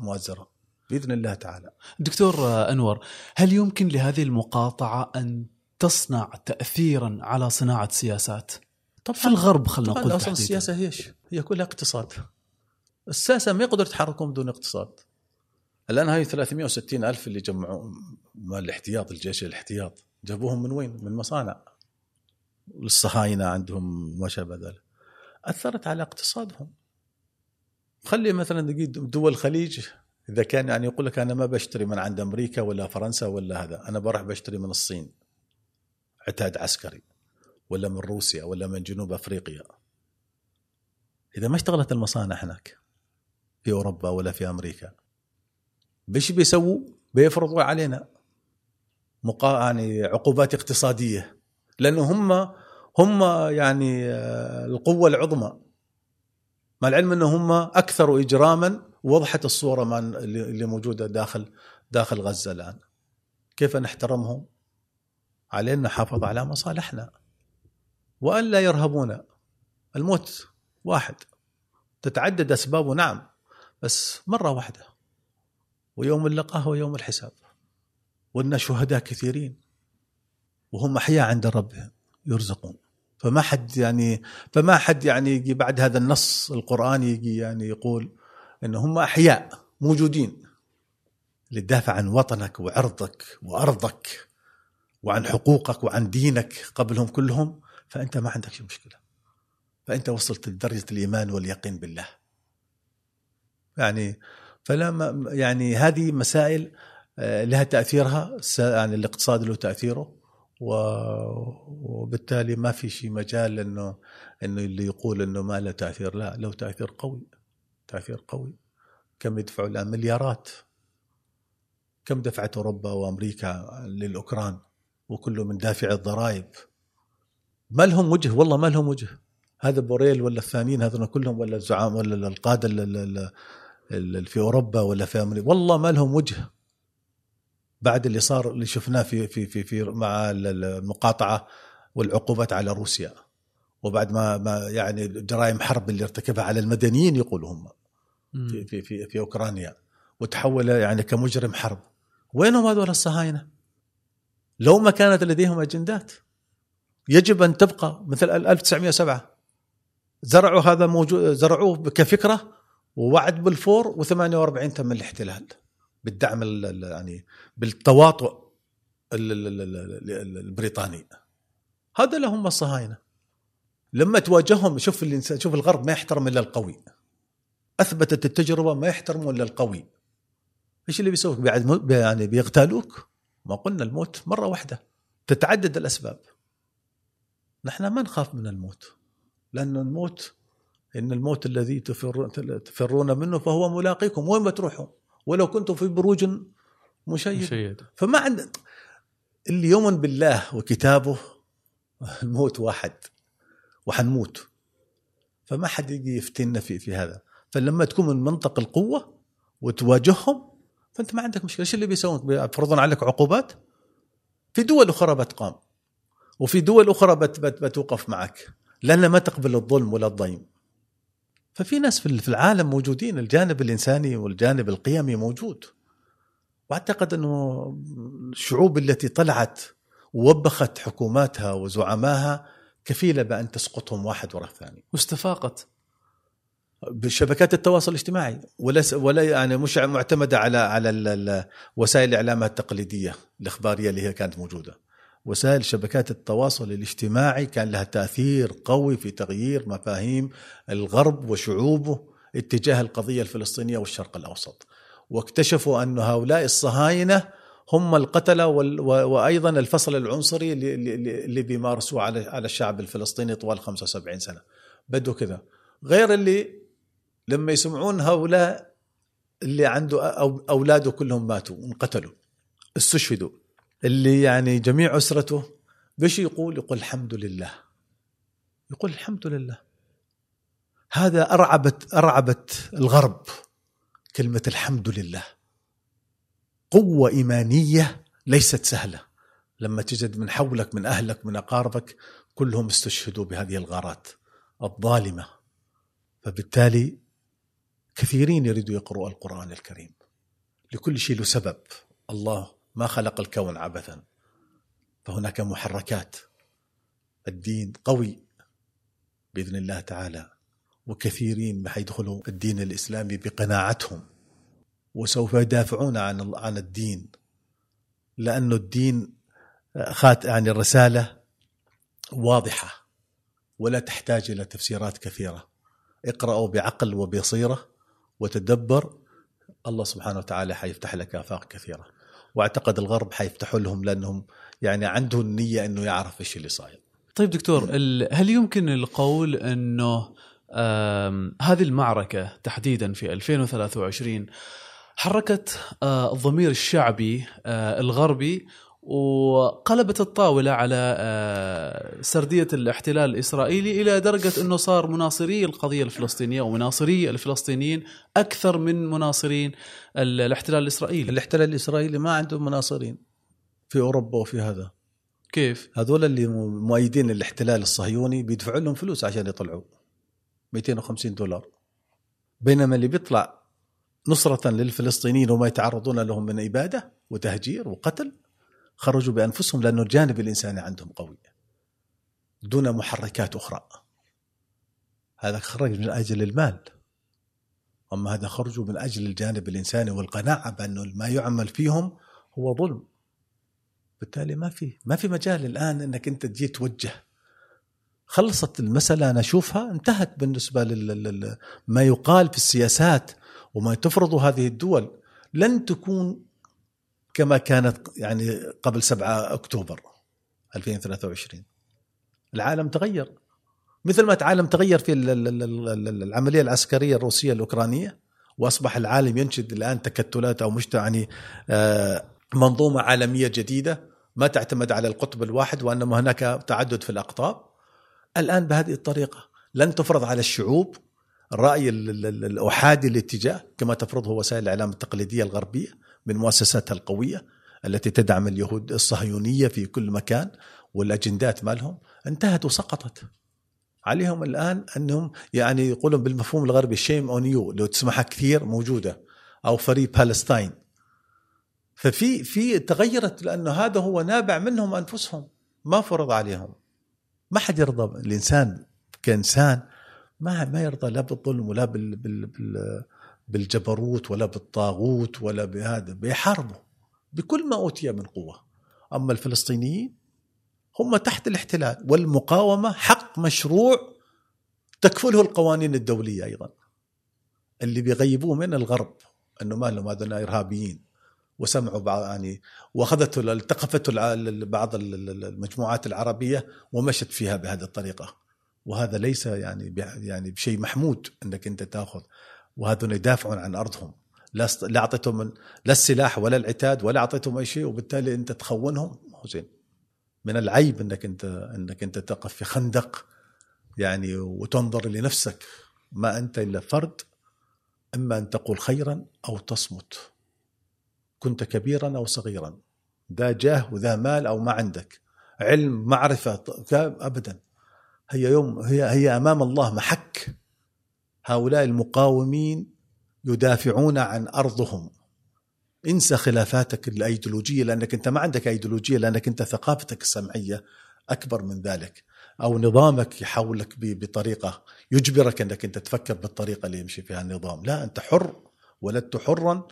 مؤزرا. بإذن الله تعالى. دكتور أنور هل يمكن لهذه المقاطعة أن تصنع تأثيرا على صناعة سياسات؟ طبعا في الغرب خلينا نقول أصلا السياسة هي إيش؟ هي كلها اقتصاد. السياسة ما يقدر يتحركون بدون اقتصاد. الآن هاي 360 ألف اللي جمعوا مال الاحتياط الجيش الاحتياط جابوهم من وين؟ من مصانع. الصهاينة عندهم ما شابه ذلك أثرت على اقتصادهم. خلي مثلا دول الخليج إذا كان يعني يقول لك أنا ما بشتري من عند أمريكا ولا فرنسا ولا هذا أنا بروح بشتري من الصين. عتاد عسكري. ولا من روسيا ولا من جنوب أفريقيا. إذا ما اشتغلت المصانع هناك في أوروبا ولا في أمريكا بيش بيسووا؟ بيفرضوا علينا مقا... يعني عقوبات اقتصادية. لأنه هم هم يعني آه، القوة العظمى. مع العلم أنه هم أكثر إجراما وضحت الصورة ما اللي موجودة داخل داخل غزة الآن. كيف نحترمهم؟ علينا نحافظ على مصالحنا. وأن لا يرهبون. الموت واحد. تتعدد أسبابه نعم بس مرة واحدة. ويوم اللقاء هو يوم الحساب. وأن شهداء كثيرين. وهم أحياء عند ربهم يرزقون. فما حد يعني فما حد يعني يجي بعد هذا النص القرآني يجي يعني يقول أن هم أحياء موجودين. للدافع عن وطنك وعرضك وأرضك وعن حقوقك وعن دينك قبلهم كلهم. فأنت ما عندك مشكلة. فأنت وصلت لدرجة الإيمان واليقين بالله. يعني فلا يعني هذه مسائل آه، لها تأثيرها يعني الاقتصاد له تأثيره وبالتالي ما في شيء مجال إنه إنه اللي يقول إنه ما له تأثير. لا له تأثير قوي تأثير قوي. كم يدفعوا الآن؟ مليارات. كم دفعت أوروبا وأمريكا للأوكران؟ وكله من دافع الضرائب. ما لهم وجه والله ما لهم وجه. هذا بوريل ولا الثانيين هذول كلهم ولا الزعام ولا القادة اللي في أوروبا ولا في أمريكا والله ما لهم وجه. بعد اللي صار اللي شفناه في في في, في مع المقاطعة والعقوبات على روسيا. وبعد ما ما يعني جرائم حرب اللي ارتكبها على المدنيين يقولوا هم. في في في, في أوكرانيا. وتحول يعني كمجرم حرب. وينهم هذول الصهاينة؟ لو ما كانت لديهم أجندات. يجب أن تبقى مثل 1907 زرعوا هذا موجود زرعوه كفكرة ووعد بالفور و48 تم الاحتلال بالدعم يعني بالتواطؤ البريطاني. هذا لهم الصهاينه لما تواجههم شوف شوف الغرب ما يحترم إلا القوي. أثبتت التجربة ما يحترموا إلا القوي. إيش اللي بيسووك بعد يعني بيغتالوك؟ ما قلنا الموت مرة واحدة. تتعدد الأسباب. نحن ما نخاف من الموت لأن الموت إن الموت الذي تفرون منه فهو ملاقيكم وين ما تروحوا؟ ولو كنتم في بروج مشيد, مشيد. فما عند اللي يؤمن بالله وكتابه الموت واحد وحنموت. فما حد يجي يفتنا في في هذا. فلما تكون من منطق القوة وتواجههم فأنت ما عندك مشكلة. إيش اللي بيسوون؟ بيفرضون عليك عقوبات؟ في دول أخرى بتقام. وفي دول أخرى بت بت بتوقف معك لأن ما تقبل الظلم ولا الضيم. ففي ناس في العالم موجودين الجانب الإنساني والجانب القيمي موجود. وأعتقد أنه الشعوب التي طلعت ووبخت حكوماتها وزعمائها كفيلة بأن تسقطهم واحد وراء الثاني. واستفاقت. بشبكات التواصل الاجتماعي ولا ولا يعني مش معتمدة على على وسائل الإعلام التقليدية الإخبارية اللي هي كانت موجودة. وسائل شبكات التواصل الاجتماعي كان لها تأثير قوي في تغيير مفاهيم الغرب وشعوبه اتجاه القضية الفلسطينية والشرق الأوسط. واكتشفوا أن هؤلاء الصهاينة هم القتلة وأيضا الفصل العنصري اللي بيمارسوه على على الشعب الفلسطيني طوال 75 سنة. بدوا كذا. غير اللي لما يسمعون هؤلاء اللي عنده اولاده كلهم ماتوا انقتلوا استشهدوا. اللي يعني جميع اسرته بش يقول؟ يقول الحمد لله. يقول الحمد لله. هذا أرعبت أرعبت الغرب كلمة الحمد لله. قوة إيمانية ليست سهلة. لما تجد من حولك من أهلك من أقاربك كلهم استشهدوا بهذه الغارات الظالمة. فبالتالي كثيرين يريدوا يقرؤوا القرآن الكريم. لكل شيء له سبب. الله ما خلق الكون عبثا. فهناك محركات. الدين قوي بإذن الله تعالى وكثيرين حيدخلوا الدين الإسلامي بقناعتهم. وسوف يدافعون عن عن الدين. لأنه الدين خات يعني الرسالة واضحة ولا تحتاج إلى تفسيرات كثيرة. اقرأوا بعقل وبصيرة وتدبر الله سبحانه وتعالى حيفتح لك آفاق كثيرة. وأعتقد الغرب حيفتحوا لهم لأنهم يعني عنده النيه إنه يعرف إيش اللي صاير. طيب دكتور هل يمكن القول إنه هذه المعركة تحديدا في 2023 حركت آه، الضمير الشعبي آه، الغربي وقلبت الطاولة على آه، سردية الاحتلال الإسرائيلي إلى درجة أنه صار مناصري القضية الفلسطينية ومناصري الفلسطينيين أكثر من مناصرين الاحتلال الإسرائيلي. الاحتلال الإسرائيلي ما عنده مناصرين في أوروبا وفي هذا. كيف؟ هذول اللي مؤيدين الاحتلال الصهيوني بيدفعوا لهم فلوس عشان يطلعوا. 250 دولار. بينما اللي بيطلع نصرة للفلسطينيين وما يتعرضون لهم من إبادة وتهجير وقتل خرجوا بأنفسهم لأنه الجانب الإنساني عندهم قوي. دون محركات أخرى. هذا خرج من أجل المال. أما هذا خرجوا من أجل الجانب الإنساني والقناعة بأنه ما يعمل فيهم هو ظلم. بالتالي ما في ما في مجال الآن أنك أنت تجي توجه. خلصت المسألة أنا أشوفها انتهت بالنسبة لما يقال في السياسات وما تفرضه هذه الدول. لن تكون كما كانت يعني قبل 7 أكتوبر 2023 العالم تغير. مثل ما العالم تغير في العملية العسكرية الروسية الأوكرانية وأصبح العالم ينشد الآن تكتلات أو مجتمع يعني آه، منظومة عالمية جديدة ما تعتمد على القطب الواحد وأنما هناك تعدد في الأقطاب. الآن بهذه الطريقة لن تفرض على الشعوب الراي الأحادي الاتجاه كما تفرضه وسائل الإعلام التقليدية الغربية. من مؤسساتها القوية التي تدعم اليهود الصهيونية في كل مكان والأجندات مالهم انتهت وسقطت. عليهم الآن أنهم يعني يقولون بالمفهوم الغربي shame on you لو تسمعها كثير موجودة أو free Palestine ففي في تغيرت لأنه هذا هو نابع منهم أنفسهم ما فرض عليهم. ما حد يرضى الإنسان كإنسان ما ما يرضى لا بالظلم ولا بال بال بال بالجبروت ولا بالطاغوت ولا بهذا بيحاربوا بكل ما أوتي من قوة. أما الفلسطينيين هم تحت الاحتلال والمقاومة حق مشروع تكفله القوانين الدولية أيضا. اللي بيغيبوه من الغرب إنه ما لهم هذول إرهابيين. وسمعوا بعض يعني واخذت التقفت بعض المجموعات العربية ومشت فيها بهذه الطريقة. وهذا ليس يعني يعني بشيء محمود إنك أنت تأخذ. وهذول يدافعون عن أرضهم. لا أعطيتهم لا السلاح ولا العتاد ولا أعطيتهم أي شيء وبالتالي أنت تخونهم. زين. من العيب إنك انت إنك أنت تقف في خندق يعني وتنظر لنفسك. ما أنت إلا فرد إما أن تقول خيرا أو تصمت. كنت كبيرا أو صغيرا. ذا جاه وذا مال أو ما عندك. علم معرفة ابدا. هي يوم هي هي أمام الله محك. هؤلاء المقاومين يدافعون عن أرضهم انسى خلافاتك الأيديولوجية لأنك أنت ما عندك أيديولوجية لأنك أنت ثقافتك السمعية أكبر من ذلك أو نظامك يحولك بطريقة يجبرك أنك أنت تفكر بالطريقة اللي يمشي فيها النظام، لا أنت حر ولدت حرا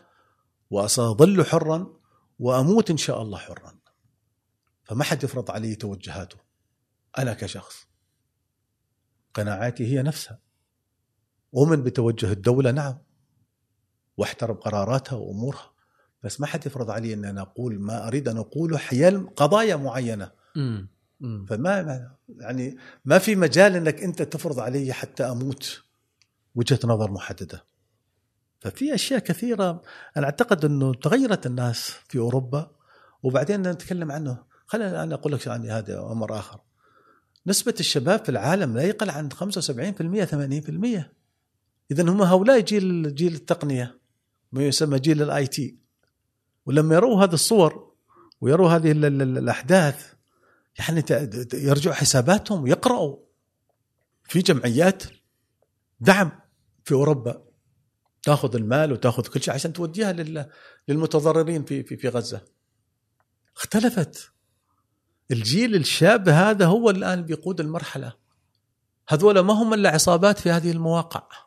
وسأظل حرا وأموت إن شاء الله حرا. فما حد يفرض علي توجهاته. أنا كشخص قناعاتي هي نفسها. أؤمن بتوجه الدولة نعم واحترم قراراتها وأمورها. بس ما حد يفرض علي ان أنا أقول ما أريد أن اقوله حيال قضايا معينة. مم. فما يعني ما في مجال إنك أنت تفرض علي حتى أموت وجهة نظر محددة. ففي أشياء كثيرة أنا أعتقد إنه تغيرت الناس في أوروبا. وبعدين نتكلم عنه. خلينا أنا أقول لك يعني هذا أمر آخر. نسبة الشباب في العالم لا يقل عن 75% 80% اذا هم هؤلاء جيل جيل التقنية ما يسمى جيل الآي تي ولما يروا هذه الصور ويروا هذه الأحداث يعني يرجعوا حساباتهم ويقرأوا في جمعيات دعم في أوروبا تأخذ المال وتأخذ كل شيء عشان توديها للمتضررين في في في غزة. اختلفت. الجيل الشاب هذا هو الآن بيقود المرحلة. هذول ما هم إلا عصابات في هذه المواقع.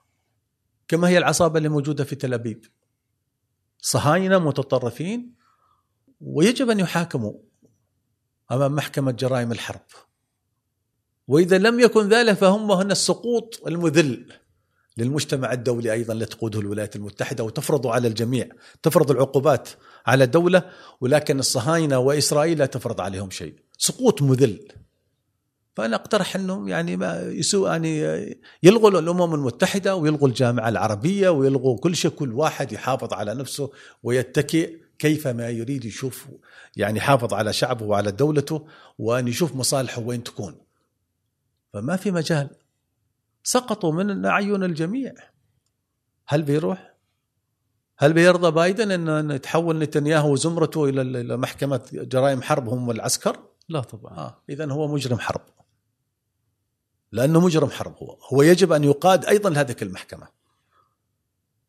كما هي العصابة اللي موجودة في تل أبيب. صهاينة متطرفين ويجب أن يحاكموا أمام محكمة جرائم الحرب. وإذا لم يكن ذلك فهم هنا السقوط المذل للمجتمع الدولي أيضا اللي تقوده الولايات المتحدة وتفرض على الجميع، تفرض العقوبات على الدولة ولكن الصهاينة وإسرائيل لا تفرض عليهم شيء، سقوط مذل. فأنا أقترح إنهم يعني ما يسوء يعني يلغوا الأمم المتحدة ويلغوا الجامعة العربية ويلغوا كل شيء كل واحد يحافظ على نفسه ويتكئ كيف ما يريد يشوف يعني يحافظ على شعبه وعلى دولته وأن يشوف مصالحه وين تكون. فما في مجال سقطوا من أعين الجميع. هل بيروح؟ هل بيرضى بايدن إن يتحول نتنياهو وزمرته إلى محكمة جرائم حرب هم العسكر؟ لا طبعا. آه اذا هو مجرم حرب. لأنه مجرم حرب هو. هو يجب أن يقاد أيضا لهذه المحكمة.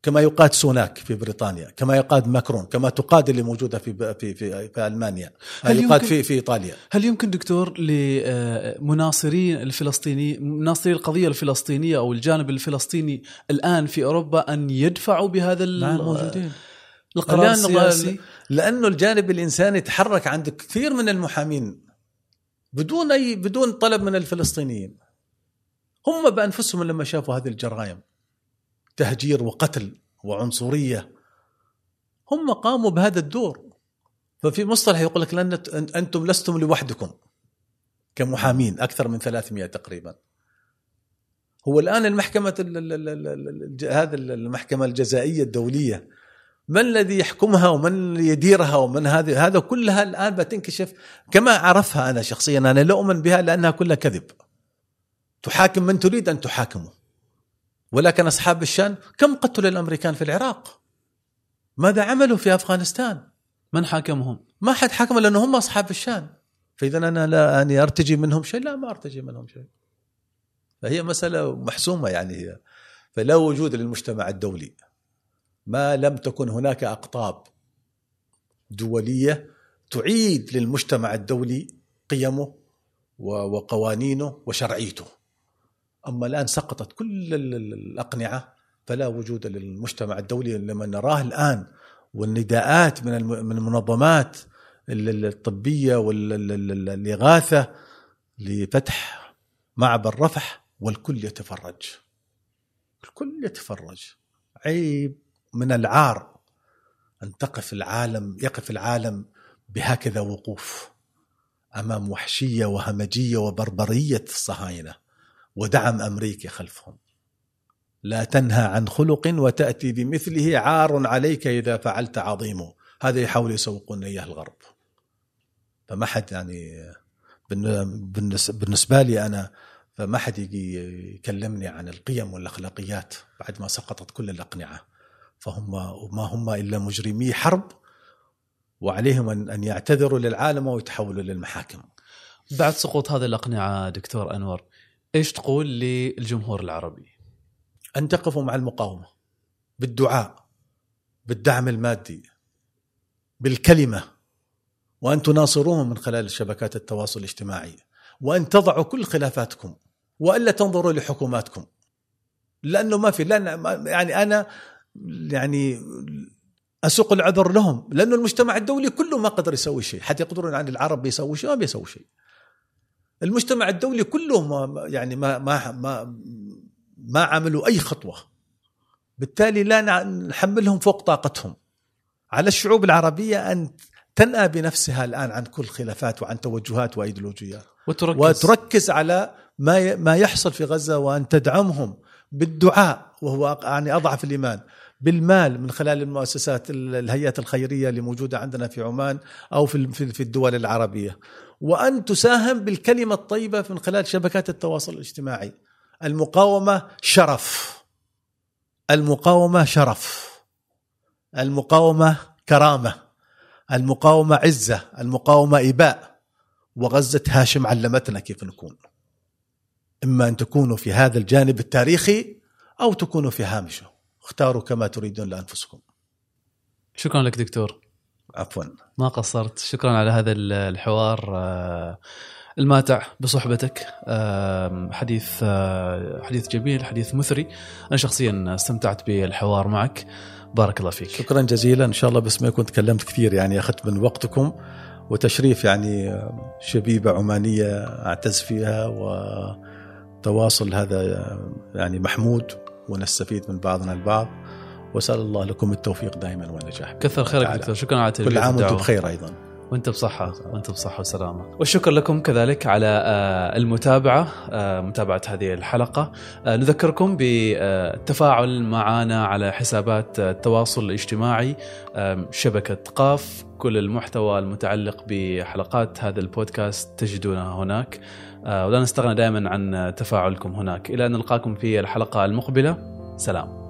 كما يقاد سوناك في بريطانيا كما يقاد ماكرون كما تقاد اللي موجودة في في في, في ألمانيا. هل يقاد في في إيطاليا. هل يمكن دكتور لمناصري الفلسطيني مناصري القضية الفلسطينية أو الجانب الفلسطيني الآن في أوروبا أن يدفعوا بهذا موجودين. القرار لأن السياسي؟ لأنه الجانب الإنساني تحرك عند كثير من المحامين. بدون أي بدون طلب من الفلسطينيين. هم بأنفسهم لما شافوا هذه الجرائم تهجير وقتل وعنصرية هم قاموا بهذا الدور. ففي مصطلح يقول لك لأن أنتم لستم لوحدكم كمحامين أكثر من 300 تقريبا. هو الآن المحكمة هذا المحكمة الجزائية الدولية من الذي يحكمها ومن يديرها ومن هذه؟ هذا كلها الآن بتنكشف كما عرفها أنا شخصيا. أنا لا أؤمن بها لأنها كلها كذب. تحاكم من تريد أن تحاكمه. ولكن أصحاب الشأن كم قتلوا الأمريكان في العراق؟ ماذا عملوا في أفغانستان؟ من حاكمهم؟ ما حد حكم لأنه هم أصحاب الشأن. فإذا أنا لا يعني أرتجي منهم شيء؟ لا ما أرتجي منهم شيء. فهي مسألة محسومة يعني. هي فلا وجود للمجتمع الدولي. ما لم تكن هناك أقطاب دولية تعيد للمجتمع الدولي قيمه وقوانينه وشرعيته. أما الآن سقطت كل الأقنعة فلا وجود للمجتمع الدولي لما نراه الآن. والنداءات من من المنظمات الطبية والاغاثه لفتح معبر رفح والكل يتفرج. الكل يتفرج. عيب. من العار أن تقف العالم يقف العالم بهكذا وقوف أمام وحشية وهمجية وبربرية الصهاينة ودعم امريكي خلفهم. لا تنهى عن خلق وتأتي بمثله عار عليك إذا فعلت عظيم. هذا يحاول يسوقون إياه الغرب. فما حد يعني بالنسبة لي أنا فما حد يكلمني عن القيم والأخلاقيات بعد ما سقطت كل الأقنعة. فهم ما هم إلا مجرمي حرب وعليهم ان يعتذروا للعالم ويتحولوا للمحاكم. بعد سقوط هذه الأقنعة دكتور أنور إيش تقول للجمهور العربي؟ أن تقفوا مع المقاومة بالدعاء بالدعم المادي بالكلمة وأن تناصروهم من خلال شبكات التواصل الاجتماعي وأن تضعوا كل خلافاتكم والا تنظروا لحكوماتكم لأنه ما في لأن يعني أنا يعني أسوق العذر لهم لأنه المجتمع الدولي كله ما قدر يسوي شيء حتى يقدرون عن العرب بيسوي شيء ما بيسوي شيء. المجتمع الدولي كله ما يعني ما ما ما ما عملوا أي خطوة. بالتالي لا نحملهم فوق طاقتهم. على الشعوب العربية أن تنأى بنفسها الآن عن كل خلافات وعن توجهات وإيديولوجيات. وتركز. وتركز على ما ما يحصل في غزة وأن تدعمهم بالدعاء وهو يعني أضعف الإيمان. بالمال من خلال المؤسسات الهيئات الخيرية اللي موجودة عندنا في عمان أو في في الدول العربية. وأن تساهم بالكلمة الطيبة من خلال شبكات التواصل الاجتماعي. المقاومة شرف. المقاومة شرف. المقاومة كرامة. المقاومة عزة. المقاومة إباء. وغزة هاشم علمتنا كيف نكون. إما أن تكونوا في هذا الجانب التاريخي أو تكونوا في هامشه. اختاروا كما تريدون لأنفسكم. شكرا لك دكتور. عفوا. ما قصرت. شكرا على هذا الحوار آه، الماتع بصحبتك. حديث آه، حديث جميل حديث مثري. أنا شخصيا استمتعت بالحوار معك. بارك الله فيك. شكرا جزيلا. إن شاء الله بس ما كنت تكلمت كثير يعني أخذت من وقتكم. وتشريف يعني آه، شبيبة عمانية أعتز فيها وتواصل هذا يعني محمود. ونستفيد من بعضنا البعض. وأسأل الله لكم التوفيق دائما والنجاح. كثر خيرك دكتور. شكرا على كل عام وأنتم بخير أيضا. وأنت بصحة. وأنت بصحة وسلامة. والشكر لكم كذلك على آه، المتابعة آه، متابعة هذه الحلقة. آه، نذكركم بالتفاعل معنا على حسابات التواصل الاجتماعي شبكة قاف. كل المحتوى المتعلق بحلقات هذا البودكاست تجدونه هناك. ولا نستغنى دائما عن تفاعلكم هناك. إلى أن نلقاكم في الحلقة المقبلة. سلام.